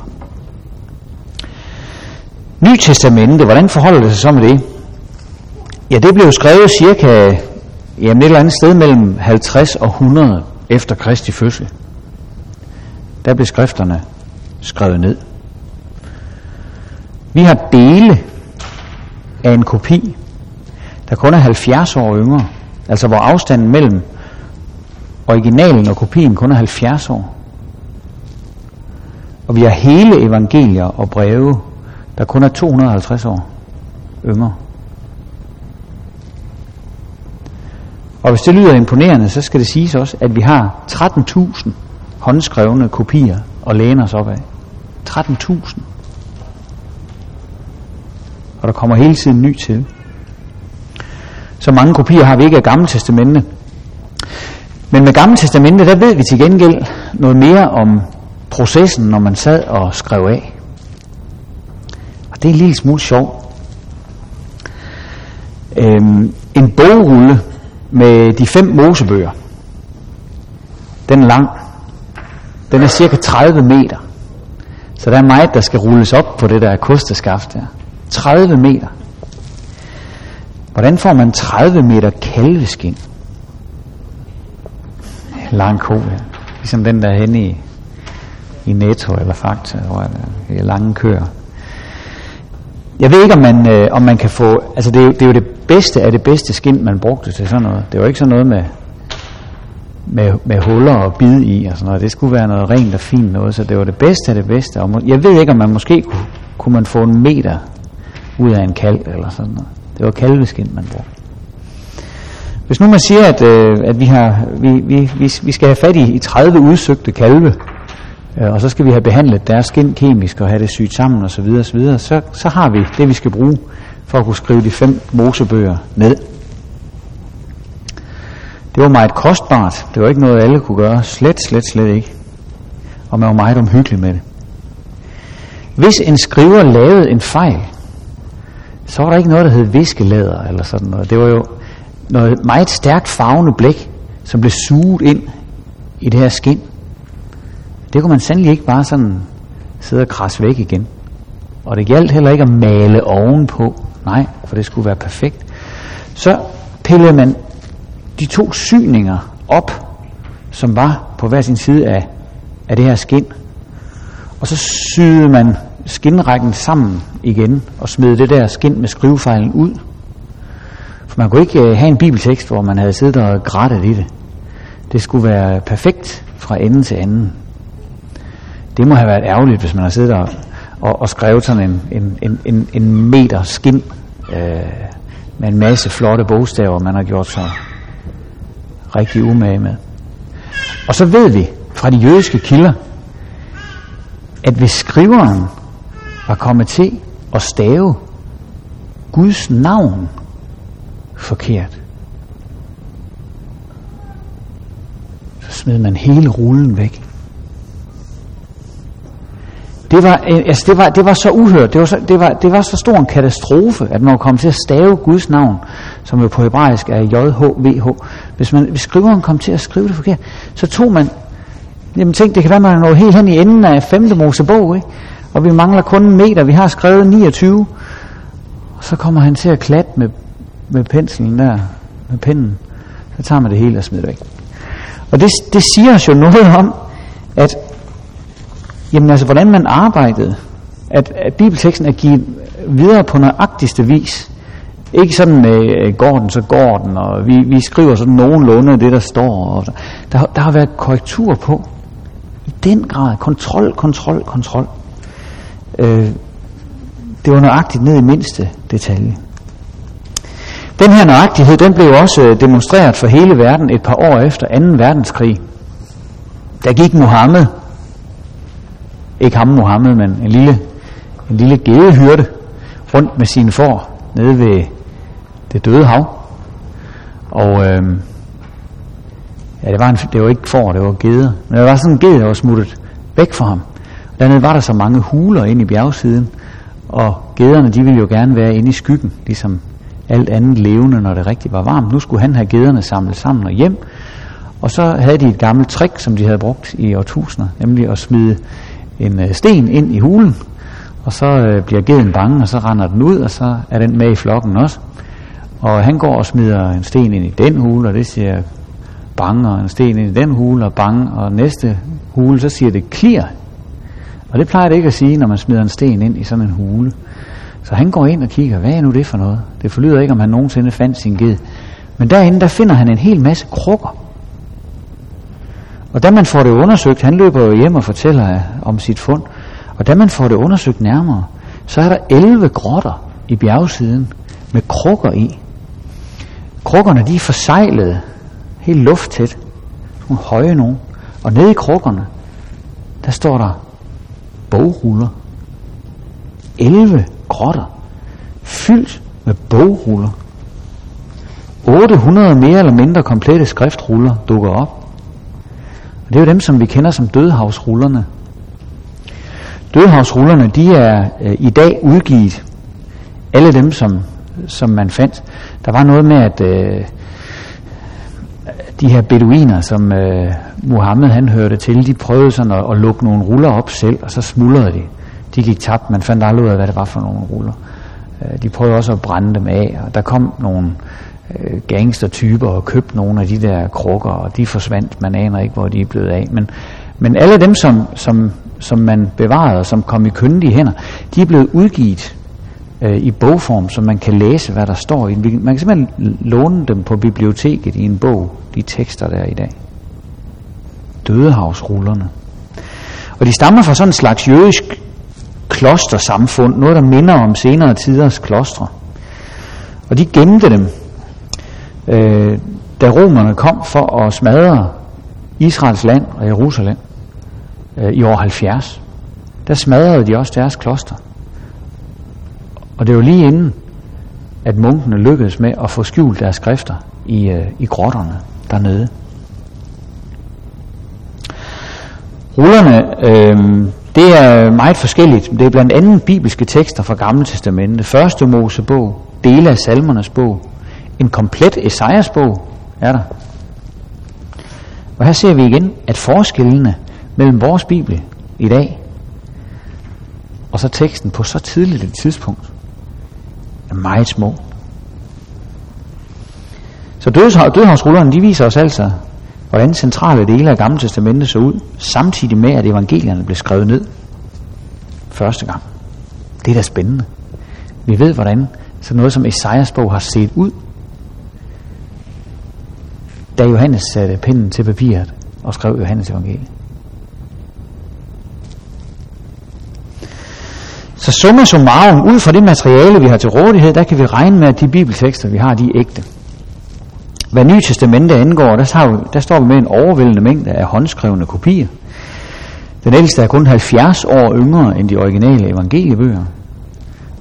Ny Testamente, hvordan forholder det sig så med det? Ja, det blev skrevet cirka jamen et eller andet sted mellem 50 og 100 efter Kristi fødsel. Der blev skrifterne skrevet ned. Vi har dele af en kopi, der kun er 70 år yngre, altså hvor afstanden mellem originalen og kopien kun er 70 år. Og vi har hele evangelier og breve, der kun er 250 år yngre. Og hvis det lyder imponerende, så skal det siges også, at vi har 13.000 håndskrevne kopier og læne os op af. 13.000. Og der kommer hele tiden ny til. Så mange kopier har vi ikke af Gamle Testamente. Men med Gamle Testamente, der ved vi til gengæld noget mere om processen, når man sad og skrev af. Og det er en lille smule sjovt. Øhm, en bogrulle med de fem mosebøger, den er lang. Den er cirka 30 meter. Så der er meget, der skal rulles op på det der kosteskaft der. 30 meter. Hvordan får man 30 meter kalveskin? Lang ko, ja. Ligesom den der henne i, i Netto eller Fakta, hvor der er lange køer. Jeg ved ikke, om man, øh, om man kan få... Altså, det er, det er jo det bedste af det bedste skind, man brugte til sådan noget. Det var ikke sådan noget med, med, med huller og bid i og sådan noget. Det skulle være noget rent og fint noget, så det var det bedste af det bedste. Og jeg ved ikke, om man måske kunne, kunne man få en meter ud af en kalv eller sådan noget. Det var kalveskind, man brugte. Hvis nu man siger, at, øh, at vi, har, vi, vi, vi, vi skal have fat i, i 30 udsøgte kalve, øh, og så skal vi have behandlet deres skind kemisk og have det sygt sammen osv., så, så, så har vi det, vi skal bruge for at kunne skrive de fem mosebøger ned. Det var meget kostbart. Det var ikke noget, alle kunne gøre. Slet, slet, slet ikke. Og man var meget omhyggelig med det. Hvis en skriver lavede en fejl, så var der ikke noget, der hed viskelæder eller sådan noget. Det var jo noget meget stærkt farvende blæk, som blev suget ind i det her skin. Det kunne man sandelig ikke bare sådan sidde og krasse væk igen. Og det galt heller ikke at male ovenpå. Nej, for det skulle være perfekt. Så pillede man de to syninger op, som var på hver sin side af, af det her skin. Og så syede man skinrækken sammen igen og smide det der skin med skrivefejlen ud. For man kunne ikke øh, have en bibeltekst, hvor man havde siddet og grættet i det. Det skulle være perfekt fra ende til anden. Det må have været ærgerligt, hvis man har siddet og, og, og skrevet sådan en, en, en, en, en meter skin øh, med en masse flotte bogstaver, man har gjort sig rigtig umage med. Og så ved vi fra de jødiske kilder, at hvis skriveren var kommet til at stave Guds navn forkert, så smed man hele rullen væk. Det var, øh, altså det var, det var så uhørt, det var så, det, var, det var så stor en katastrofe, at man kom til at stave Guds navn, som jo på hebraisk er JHVH. Hvis, man, hvis skriveren kom til at skrive det forkert, så tog man, jamen tænk, det kan være, man er nået helt hen i enden af 5. Mosebog, ikke? Og vi mangler kun en meter, vi har skrevet 29, og så kommer han til at klatte med, med penslen der, med pinden, så tager man det hele og smider det væk. Og det, det siger os jo noget om, at jamen altså, hvordan man arbejdede, at, at bibelteksten er givet videre på nøjagtigste vis. Ikke sådan med øh, går den, så går den, og vi, vi skriver sådan nogenlunde det, der står. Og der, der har været korrektur på. I den grad. Kontrol, kontrol, kontrol. Øh, det var nøjagtigt ned i mindste detalje. Den her nøjagtighed, den blev også øh, demonstreret for hele verden et par år efter 2. verdenskrig. Der gik Mohammed, ikke ham Mohammed, men en lille, en lille gedehyrde rundt med sine får nede ved det døde hav. Og øh, ja, det var, en, det var ikke får, det var geder. Men der var sådan en ged, der var smuttet væk fra ham. Dernede var der så mange huler ind i bjergsiden, og gederne de ville jo gerne være inde i skyggen, ligesom alt andet levende, når det rigtig var varmt. Nu skulle han have gederne samlet sammen og hjem, og så havde de et gammelt trick, som de havde brugt i årtusinder, nemlig at smide en øh, sten ind i hulen, og så øh, bliver geden bange, og så render den ud, og så er den med i flokken også. Og han går og smider en sten ind i den hule, og det siger bange, og en sten ind i den hule, og bange, og næste hule, så siger det klir. Og det plejer det ikke at sige, når man smider en sten ind i sådan en hule. Så han går ind og kigger, hvad er nu det for noget? Det forlyder ikke, om han nogensinde fandt sin ged. Men derinde, der finder han en hel masse krukker. Og da man får det undersøgt, han løber jo hjem og fortæller øh, om sit fund, og da man får det undersøgt nærmere, så er der 11 grotter i bjergsiden med krukker i. Krukkerne de er forsejlede, helt lufttæt, nogle høje nogen. Og nede i krukkerne, der står der bogruller. 11 grotter, fyldt med bogruller. 800 mere eller mindre komplette skriftruller dukker op. Og det er jo dem, som vi kender som dødhavsrullerne. Dødhavsrullerne, de er øh, i dag udgivet. Alle dem, som, som man fandt. Der var noget med, at øh, de her beduiner, som øh, Mohammed han hørte til, de prøvede sådan at, at lukke nogle ruller op selv, og så smuldrede de. De gik tabt, man fandt aldrig ud af, hvad det var for nogle ruller. Øh, de prøvede også at brænde dem af, og der kom nogle øh, gangstertyper og købte nogle af de der krukker, og de forsvandt. Man aner ikke, hvor de er blevet af. Men, men alle dem, som, som, som man bevarede, og som kom i kyndige hænder, de er blevet udgivet øh, i bogform, så man kan læse, hvad der står i den. Man kan simpelthen låne dem på biblioteket i en bog, de tekster, der er i dag. Dødehavsrullerne. Og de stammer fra sådan en slags jødisk klostersamfund, noget der minder om senere tiders klostre. Og de gemte dem øh, da romerne kom for at smadre Israels land og Jerusalem øh, i år 70, der smadrede de også deres kloster. Og det var lige inden, at munkene lykkedes med at få skjult deres skrifter i, øh, i grotterne dernede. Rullerne, øh, det er meget forskelligt. Det er blandt andet bibelske tekster fra Gamle Testamentet. Første Mosebog, dele af salmernes bog, en komplet Esajas bog er der. Og her ser vi igen, at forskellene mellem vores bibel i dag og så teksten på så tidligt et tidspunkt er meget små. Så dødhavsrullerne, de viser os altså, hvordan centrale dele af Gamle Testamentet så ud, samtidig med, at evangelierne blev skrevet ned første gang. Det er da spændende. Vi ved, hvordan så noget som Esajas bog har set ud da Johannes satte pinden til papiret og skrev Johannes evangeliet. Så summa summarum, ud fra det materiale, vi har til rådighed, der kan vi regne med, at de bibeltekster, vi har, de er ægte. Hvad Nye Testamente angår, der, har vi, der står vi med en overvældende mængde af håndskrevne kopier. Den ældste er kun 70 år yngre end de originale evangeliebøger.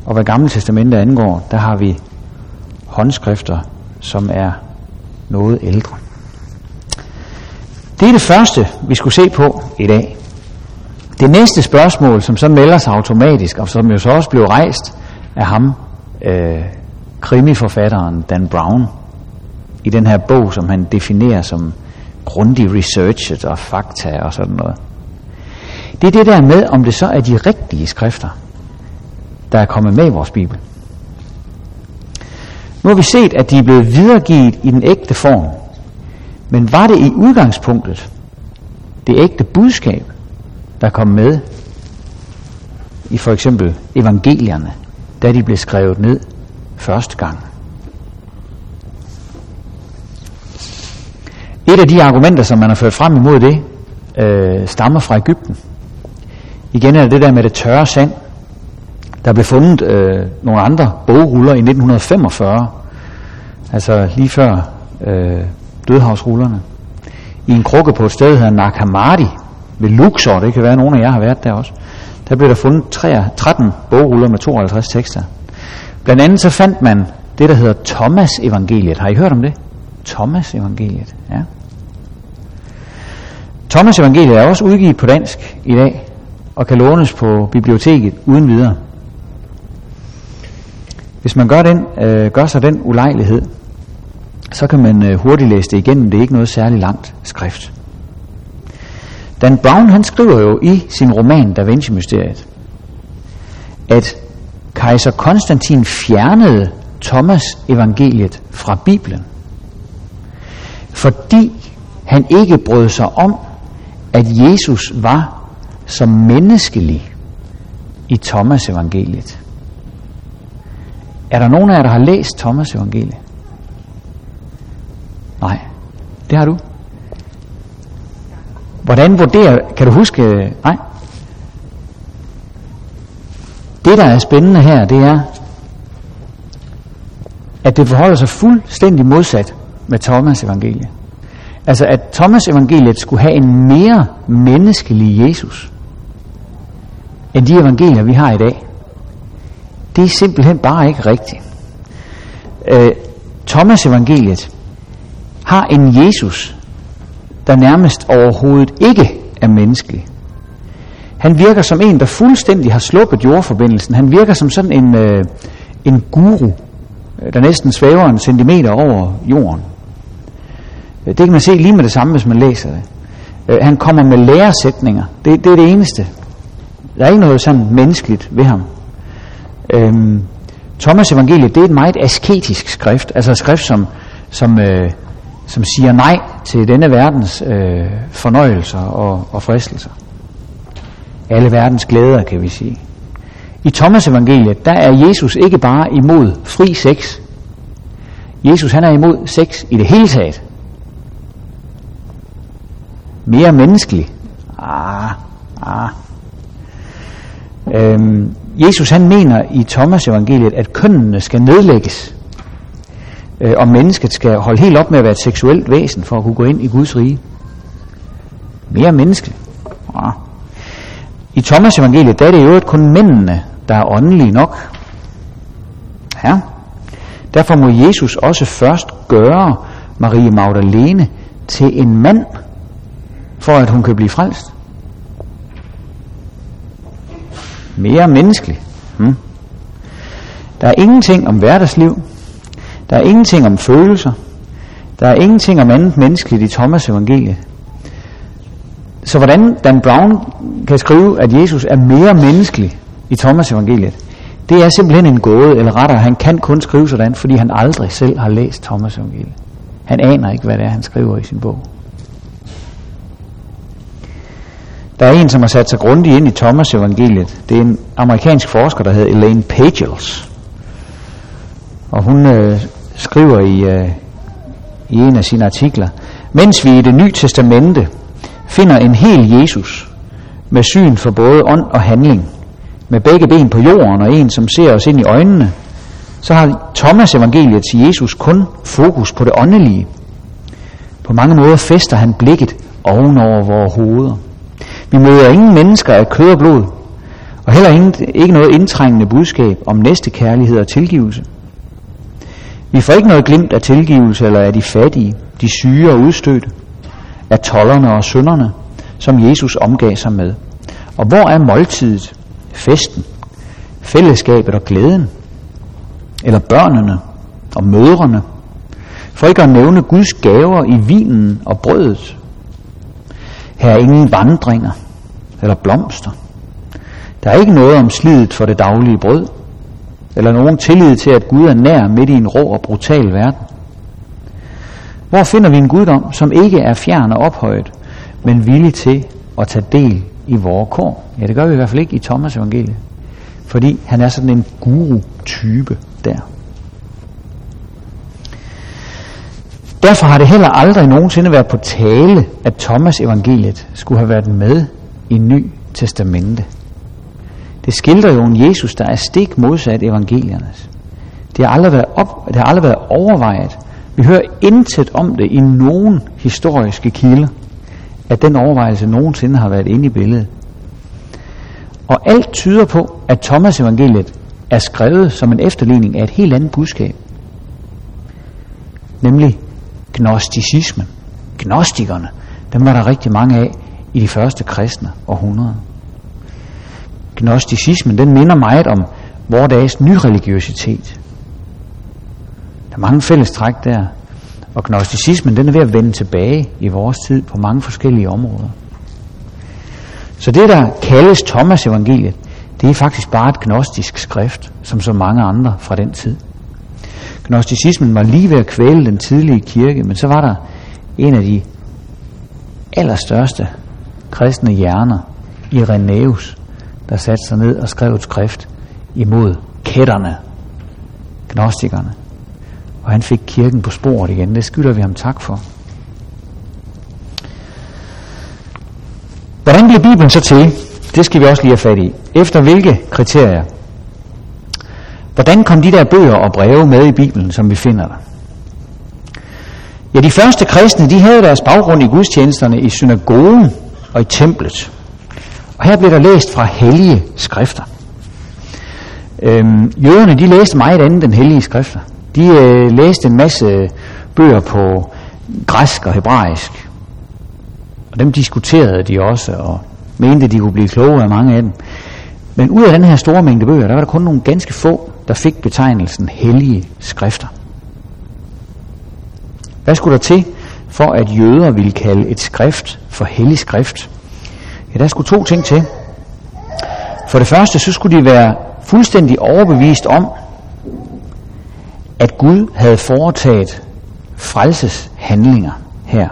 Og hvad Gamle Testamente angår, der har vi håndskrifter, som er noget ældre. Det er det første, vi skulle se på i dag. Det næste spørgsmål, som så melder sig automatisk, og som jo så også blev rejst af ham, øh, krimiforfatteren Dan Brown, i den her bog, som han definerer som grundig researchet og fakta og sådan noget. Det er det der med, om det så er de rigtige skrifter, der er kommet med i vores Bibel. Nu har vi set, at de er blevet videregivet i den ægte form. Men var det i udgangspunktet det ægte budskab, der kom med i for eksempel evangelierne, da de blev skrevet ned første gang? Et af de argumenter, som man har ført frem imod det, øh, stammer fra Ægypten. Igen er det det der med det tørre sand. Der blev fundet øh, nogle andre bogruller i 1945, altså lige før øh, dødhavsrullerne, i en krukke på et sted, der hedder Nakamadi, ved Luxor, det kan være, at nogle af jer har været der også. Der blev der fundet 13 bogruller med 52 tekster. Blandt andet så fandt man det, der hedder Thomas evangeliet. Har I hørt om det? Thomas evangeliet, ja. Thomas evangeliet er også udgivet på dansk i dag, og kan lånes på biblioteket uden videre. Hvis man gør, den, øh, gør sig den ulejlighed, så kan man øh, hurtigt læse det igennem. Det er ikke noget særligt langt skrift. Dan Brown han skriver jo i sin roman Da Vinci-mysteriet, at kejser Konstantin fjernede Thomas evangeliet fra Bibelen, fordi han ikke brød sig om, at Jesus var som menneskelig i Thomas evangeliet. Er der nogen af jer, der har læst Thomas evangeliet? Nej, det har du. Hvordan vurderer, kan du huske, nej? Det, der er spændende her, det er, at det forholder sig fuldstændig modsat med Thomas evangelie. Altså at Thomas evangeliet skulle have en mere menneskelig Jesus, end de evangelier, vi har i dag. Det er simpelthen bare ikke rigtigt. Øh, Thomas evangeliet har en Jesus, der nærmest overhovedet ikke er menneskelig. Han virker som en, der fuldstændig har sluppet jordforbindelsen. Han virker som sådan en, øh, en guru, øh, der næsten svæver en centimeter over jorden. Øh, det kan man se lige med det samme, hvis man læser det. Øh, han kommer med læresætninger. Det, det er det eneste. Der er ikke noget sådan menneskeligt ved ham. Øhm, Thomas evangeliet, det er et meget asketisk skrift. Altså et skrift, som, som, øh, som siger nej til denne verdens øh, fornøjelser og, og fristelser. Alle verdens glæder, kan vi sige. I Thomas evangeliet, der er Jesus ikke bare imod fri sex. Jesus han er imod sex i det hele taget mere menneskelig. Ah, ah. Øhm, Jesus han mener i Thomas evangeliet, at kønnene skal nedlægges, øh, og mennesket skal holde helt op med at være et seksuelt væsen for at kunne gå ind i Guds rige. Mere menneskeligt. Ja. I Thomas evangeliet, der er det jo kun mændene, der er åndelige nok. Ja. Derfor må Jesus også først gøre Marie Magdalene til en mand, for at hun kan blive frelst. Mere menneskelig. Hmm. Der er ingenting om hverdagsliv. Der er ingenting om følelser. Der er ingenting om andet menneskeligt i Thomas evangeliet. Så hvordan Dan Brown kan skrive, at Jesus er mere menneskelig i Thomas evangeliet, det er simpelthen en gåde, eller rettere, han kan kun skrive sådan, fordi han aldrig selv har læst Thomas evangeliet. Han aner ikke, hvad det er, han skriver i sin bog. Der er en, som har sat sig grundigt ind i Thomas evangeliet. Det er en amerikansk forsker, der hedder Elaine Pagels. Og hun øh, skriver i, øh, i en af sine artikler, mens vi i det nye testamente finder en hel Jesus med syn for både ånd og handling, med begge ben på jorden og en, som ser os ind i øjnene, så har Thomas evangeliet til Jesus kun fokus på det åndelige. På mange måder fester han blikket ovenover vores hoveder. Vi møder ingen mennesker af kød og blod, og heller ingen, ikke noget indtrængende budskab om næste kærlighed og tilgivelse. Vi får ikke noget glimt af tilgivelse eller af de fattige, de syge og udstødte, af tollerne og synderne, som Jesus omgav sig med. Og hvor er måltidet, festen, fællesskabet og glæden? Eller børnene og mødrene? For ikke at nævne Guds gaver i vinen og brødet. Her er ingen vandringer eller blomster. Der er ikke noget om slidet for det daglige brød, eller nogen tillid til, at Gud er nær midt i en rå og brutal verden. Hvor finder vi en guddom, som ikke er fjern og ophøjet, men villig til at tage del i vores kår? Ja, det gør vi i hvert fald ikke i Thomas evangeliet, fordi han er sådan en guru-type der. Derfor har det heller aldrig nogensinde været på tale, at Thomas evangeliet skulle have været med i Ny Testamente. Det skildrer jo en Jesus, der er stik modsat evangeliernes. Det har aldrig været, op, det har aldrig været overvejet. Vi hører intet om det i nogen historiske kilder, at den overvejelse nogensinde har været inde i billedet. Og alt tyder på, at Thomas evangeliet er skrevet som en efterligning af et helt andet budskab. Nemlig gnosticismen. Gnostikerne, dem var der rigtig mange af i de første kristne århundreder. Gnosticismen, den minder meget om vores dages nyreligiøsitet. Der er mange fælles træk der. Og gnosticismen, den er ved at vende tilbage i vores tid på mange forskellige områder. Så det, der kaldes Thomas evangeliet, det er faktisk bare et gnostisk skrift, som så mange andre fra den tid. Gnosticismen var lige ved at kvæle den tidlige kirke, men så var der en af de allerstørste kristne hjerner, Irenaeus, der satte sig ned og skrev et skrift imod kætterne, gnostikerne. Og han fik kirken på sporet igen. Det skylder vi ham tak for. Hvordan blev Bibelen så til? Det skal vi også lige have fat i. Efter hvilke kriterier? Hvordan kom de der bøger og breve med i Bibelen, som vi finder der? Ja, de første kristne, de havde deres baggrund i gudstjenesterne i synagogen og i templet. Og her blev der læst fra hellige skrifter. Øhm, jøderne, de læste meget andet end hellige skrifter. De øh, læste en masse øh, bøger på græsk og hebraisk. Og dem diskuterede de også, og mente, de kunne blive kloge af mange af dem. Men ud af den her store mængde bøger, der var der kun nogle ganske få, der fik betegnelsen hellige skrifter. Hvad skulle der til, for at jøder ville kalde et skrift for hellig skrift? Ja, der skulle to ting til. For det første, så skulle de være fuldstændig overbevist om, at Gud havde foretaget frelseshandlinger her.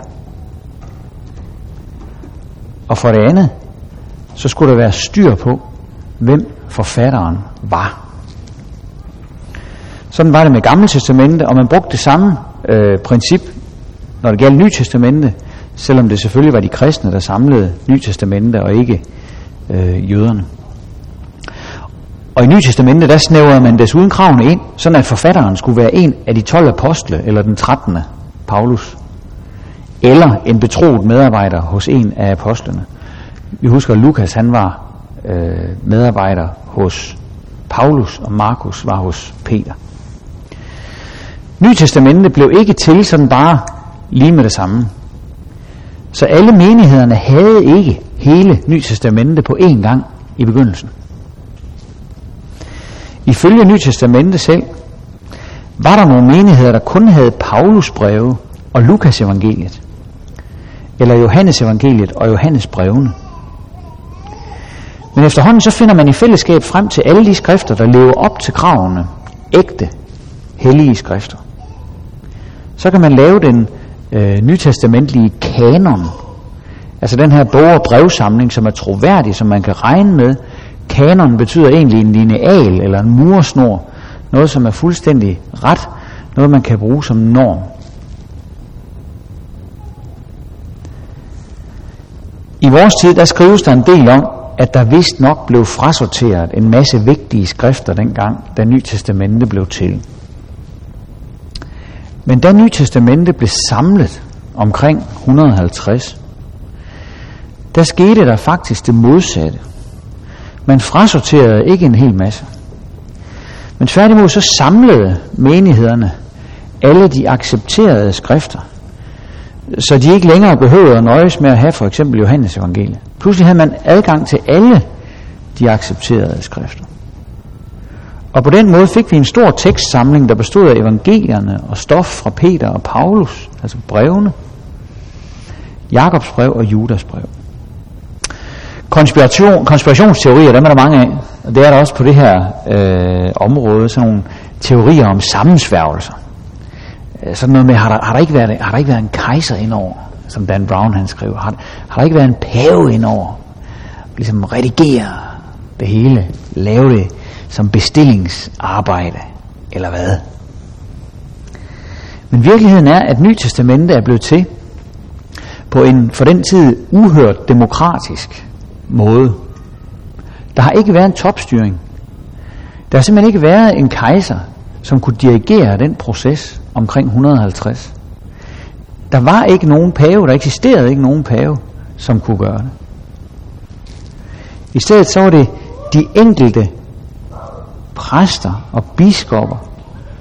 Og for det andet, så skulle der være styr på, hvem forfatteren var. Sådan var det med Gamle Testamente, og man brugte det samme øh, princip, når det gælder Nye Testamente, selvom det selvfølgelig var de kristne, der samlede Nye Testamente, og ikke øh, jøderne. Og i Nye Testamente, der snævrede man desuden kravene ind, sådan at forfatteren skulle være en af de 12 apostle, eller den 13. Paulus, eller en betroet medarbejder hos en af apostlene. Vi husker, at Lukas han var øh, medarbejder hos Paulus, og Markus var hos Peter. Nye Testamente blev ikke til sådan bare lige med det samme. Så alle menighederne havde ikke hele Nye Testamente på én gang i begyndelsen. Ifølge Nye Testamente selv, var der nogle menigheder, der kun havde Paulus breve og Lukas evangeliet, eller Johannes evangeliet og Johannes brevene. Men efterhånden så finder man i fællesskab frem til alle de skrifter, der lever op til kravene, ægte, hellige skrifter. Så kan man lave den øh, nytestamentlige kanon, altså den her bog- og brevsamling, som er troværdig, som man kan regne med. Kanon betyder egentlig en lineal eller en mursnor, noget som er fuldstændig ret, noget man kan bruge som norm. I vores tid, der skrives der en del om, at der vist nok blev frasorteret en masse vigtige skrifter dengang, da Ny Testamente blev til. Men da Nye Testamente blev samlet omkring 150, der skete der faktisk det modsatte. Man frasorterede ikke en hel masse. Men tværtimod så samlede menighederne alle de accepterede skrifter, så de ikke længere behøvede at nøjes med at have for eksempel Johannes evangeliet. Pludselig havde man adgang til alle de accepterede skrifter. Og på den måde fik vi en stor tekstsamling, der bestod af evangelierne og stof fra Peter og Paulus, altså brevene, Jakobs brev og Judas brev. Konspiration, konspirationsteorier, dem er der mange af, og det er der også på det her øh, område, sådan nogle teorier om sammensværgelser. Øh, sådan noget med, har der, har der, ikke, været, har der ikke været en kejser indover, som Dan Brown han skriver, har, har der ikke været en pave indover, ligesom redigere det hele, lave det som bestillingsarbejde, eller hvad? Men virkeligheden er, at Nytestamentet er blevet til på en for den tid uhørt demokratisk måde. Der har ikke været en topstyring. Der har simpelthen ikke været en kejser, som kunne dirigere den proces omkring 150. Der var ikke nogen pave, der eksisterede ikke nogen pave, som kunne gøre det. I stedet så var det de enkelte præster og biskopper,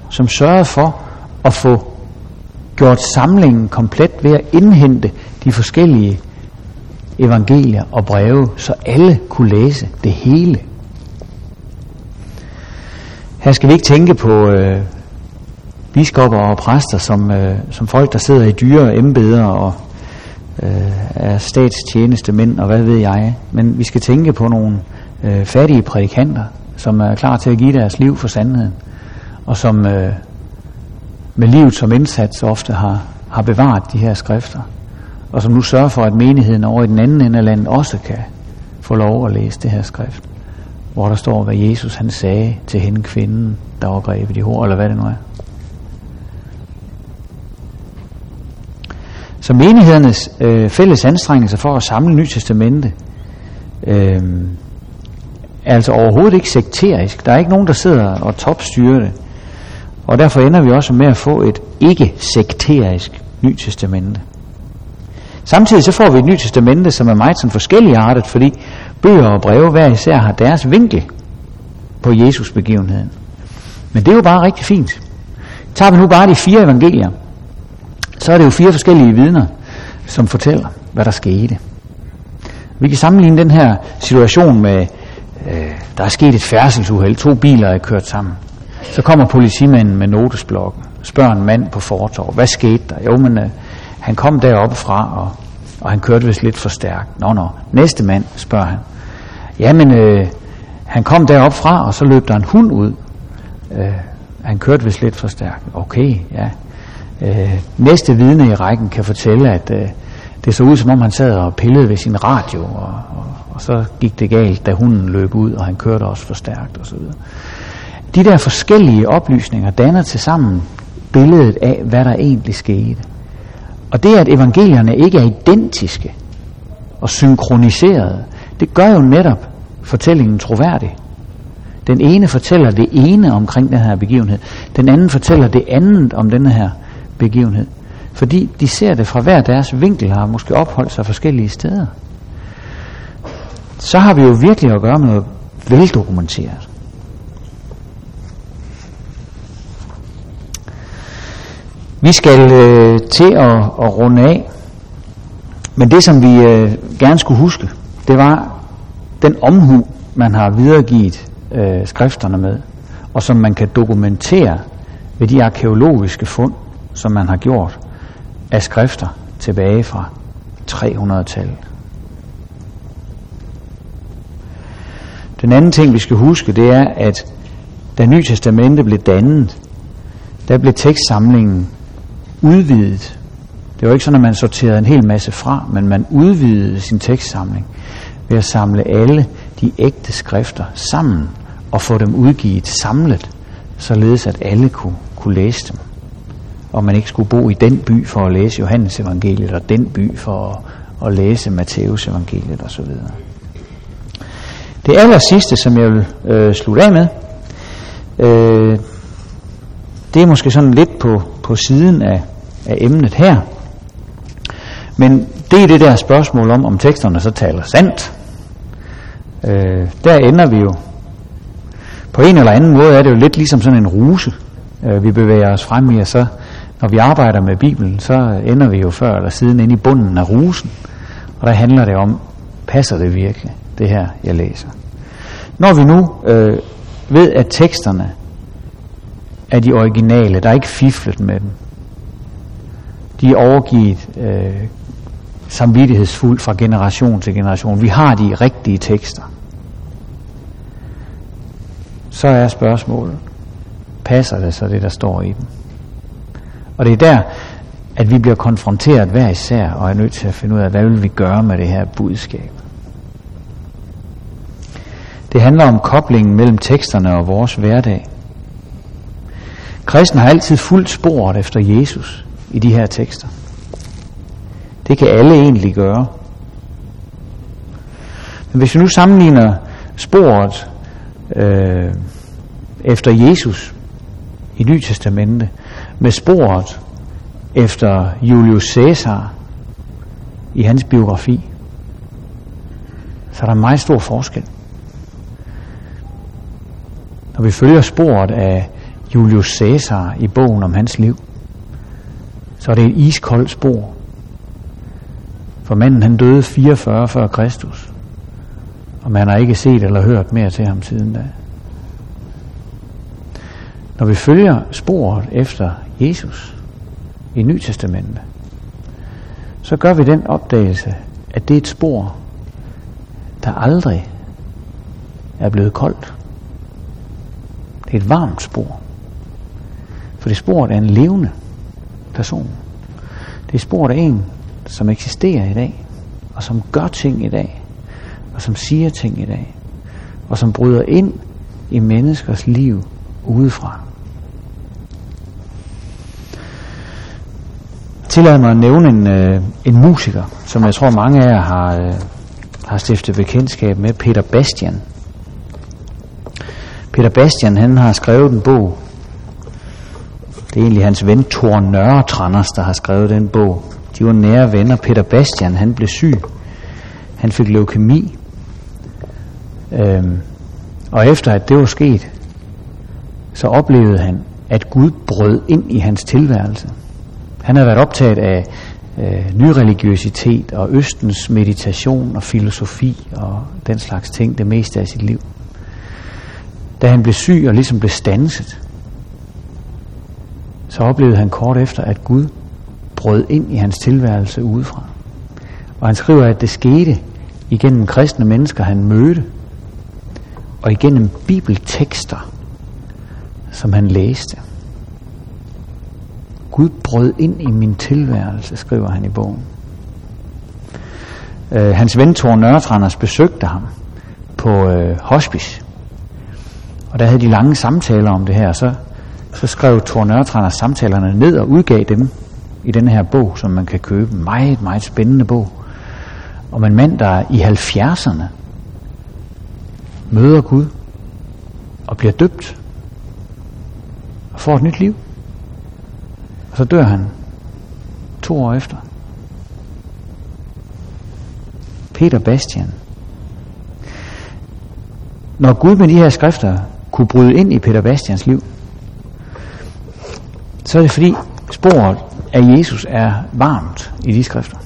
som sørgede for at få gjort samlingen komplet ved at indhente de forskellige evangelier og breve, så alle kunne læse det hele. Her skal vi ikke tænke på øh, biskopper og præster som, øh, som folk, der sidder i dyre embeder og øh, er statstjenestemænd og hvad ved jeg. Men vi skal tænke på nogle øh, fattige prædikanter, som er klar til at give deres liv for sandheden, og som øh, med livet som indsats ofte har, har bevaret de her skrifter, og som nu sørger for, at menigheden over i den anden ende af landet også kan få lov at læse det her skrift, hvor der står, hvad Jesus han sagde til hende kvinden, der var grebet i hår, eller hvad det nu er. Så menighedernes øh, fælles anstrengelser for at samle Nyt Testamente øh, er altså overhovedet ikke sekterisk. Der er ikke nogen, der sidder og topstyrer det. Og derfor ender vi også med at få et ikke-sekterisk Nyt Testamente. Samtidig så får vi et Nyt Testamente, som er meget sådan forskelligartet, fordi bøger og breve hver især har deres vinkel på Jesus begivenheden. Men det er jo bare rigtig fint. Tager vi nu bare de fire evangelier, så er det jo fire forskellige vidner, som fortæller, hvad der skete. Vi kan sammenligne den her situation med, øh, der er sket et færdselsuheld, to biler er kørt sammen. Så kommer politimanden med notesblokken, spørger en mand på fortorv, hvad skete der? Jo, men øh, han kom deroppe fra, og, og han kørte vist lidt for stærkt. Nå, nå. Næste mand, spørger han. Jamen, øh, han kom derop fra, og så løb der en hund ud. Øh, han kørte vist lidt for stærkt. Okay, ja. Øh, næste vidne i rækken kan fortælle, at øh, det så ud, som om han sad og pillede ved sin radio, og, og, og så gik det galt, da hunden løb ud, og han kørte også for stærkt osv. De der forskellige oplysninger danner til sammen billedet af, hvad der egentlig skete. Og det, at evangelierne ikke er identiske og synkroniserede, det gør jo netop fortællingen troværdig. Den ene fortæller det ene omkring den her begivenhed. Den anden fortæller det andet om den her begivenhed. Fordi de ser det fra hver deres vinkel, har måske opholdt sig forskellige steder. Så har vi jo virkelig at gøre med noget veldokumenteret. Vi skal øh, til at, at runde af. Men det, som vi øh, gerne skulle huske, det var den omhu, man har videregivet øh, skrifterne med, og som man kan dokumentere ved de arkeologiske fund, som man har gjort af skrifter tilbage fra 300-tallet. Den anden ting, vi skal huske, det er, at da Nye Testamente blev dannet, der blev tekstsamlingen udvidet. Det var ikke sådan, at man sorterede en hel masse fra, men man udvidede sin tekstsamling ved at samle alle de ægte skrifter sammen og få dem udgivet samlet, således at alle kunne, kunne læse dem. Og man ikke skulle bo i den by for at læse Johannes evangeliet, og den by for at, at læse Matteus evangeliet osv. Det aller sidste, som jeg vil øh, slutte af med, øh, det er måske sådan lidt på, på siden af, af emnet her. Men det er det der spørgsmål om, om teksterne så taler sandt. Øh, der ender vi jo. På en eller anden måde er det jo lidt ligesom sådan en ruse, øh, vi bevæger os frem i, og så Når vi arbejder med Bibelen, så ender vi jo før eller siden inde i bunden af rusen. Og der handler det om, passer det virkelig, det her jeg læser. Når vi nu øh, ved, at teksterne er de originale, der er ikke fiflet med dem. De er overgivet øh, samvittighedsfuldt fra generation til generation. Vi har de rigtige tekster. Så er spørgsmålet, passer det så det, der står i dem? Og det er der, at vi bliver konfronteret hver især, og er nødt til at finde ud af, hvad vil vi gøre med det her budskab. Det handler om koblingen mellem teksterne og vores hverdag. Kristen har altid fuldt sporet efter Jesus i de her tekster. Det kan alle egentlig gøre. Men hvis vi nu sammenligner sporet øh, efter Jesus i Nye Testamente med sporet efter Julius Caesar i hans biografi, så er der en meget stor forskel. Når vi følger sporet af Julius Caesar i bogen om hans liv, så er det et iskoldt spor. For manden han døde 44 før Kristus, og man har ikke set eller hørt mere til ham siden da. Når vi følger sporet efter Jesus i Nytestamentet, så gør vi den opdagelse, at det er et spor, der aldrig er blevet koldt. Det er et varmt spor. For det sporet er en levende person. Det er sporet af en, som eksisterer i dag, og som gør ting i dag, og som siger ting i dag, og som bryder ind i menneskers liv udefra. Tillad mig at nævne en, øh, en musiker, som jeg tror mange af jer har, øh, har stiftet bekendtskab med, Peter Bastian. Peter Bastian, han har skrevet en bog. Det er egentlig hans ven Thor Nørretranders, der har skrevet den bog. De var nære venner. Peter Bastian, han blev syg. Han fik leukemi. Øhm, og efter at det var sket, så oplevede han, at Gud brød ind i hans tilværelse. Han havde været optaget af øh, nyreligiøsitet og østens meditation og filosofi og den slags ting det meste af sit liv. Da han blev syg og ligesom blev stanset, så oplevede han kort efter, at Gud brød ind i hans tilværelse udefra. Og han skriver, at det skete igennem kristne mennesker, han mødte, og igennem bibeltekster, som han læste. Gud brød ind i min tilværelse, skriver han i bogen. Øh, hans ven Thor Nørretranders besøgte ham på øh, hospice. Og der havde de lange samtaler om det her, så, så skrev Thor samtalerne ned og udgav dem i den her bog, som man kan købe. Meget, meget spændende bog. Om en mand, der i 70'erne møder Gud og bliver døbt og får et nyt liv. Og så dør han to år efter. Peter Bastian. Når Gud med de her skrifter kunne bryde ind i Peter Bastians liv, så er det fordi sporet af Jesus er varmt i de skrifter.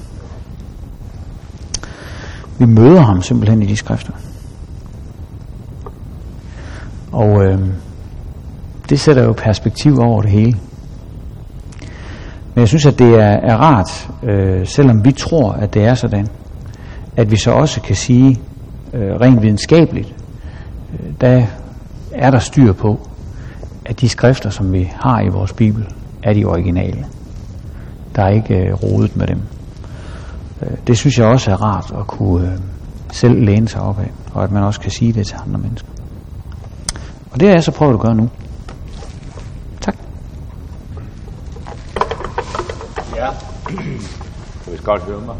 Vi møder ham simpelthen i de skrifter. Og øh, det sætter jo perspektiv over det hele. Men jeg synes, at det er, er rart, øh, selvom vi tror, at det er sådan, at vi så også kan sige øh, rent videnskabeligt, øh, der er der styr på, at de skrifter, som vi har i vores Bibel, er de originale. Der er ikke øh, rodet med dem. Øh, det synes jeg også er rart at kunne øh, selv læne sig op af, og at man også kan sige det til andre mennesker. Og det har jeg så prøvet at gøre nu. Tak. Ja, du vil godt høre mig.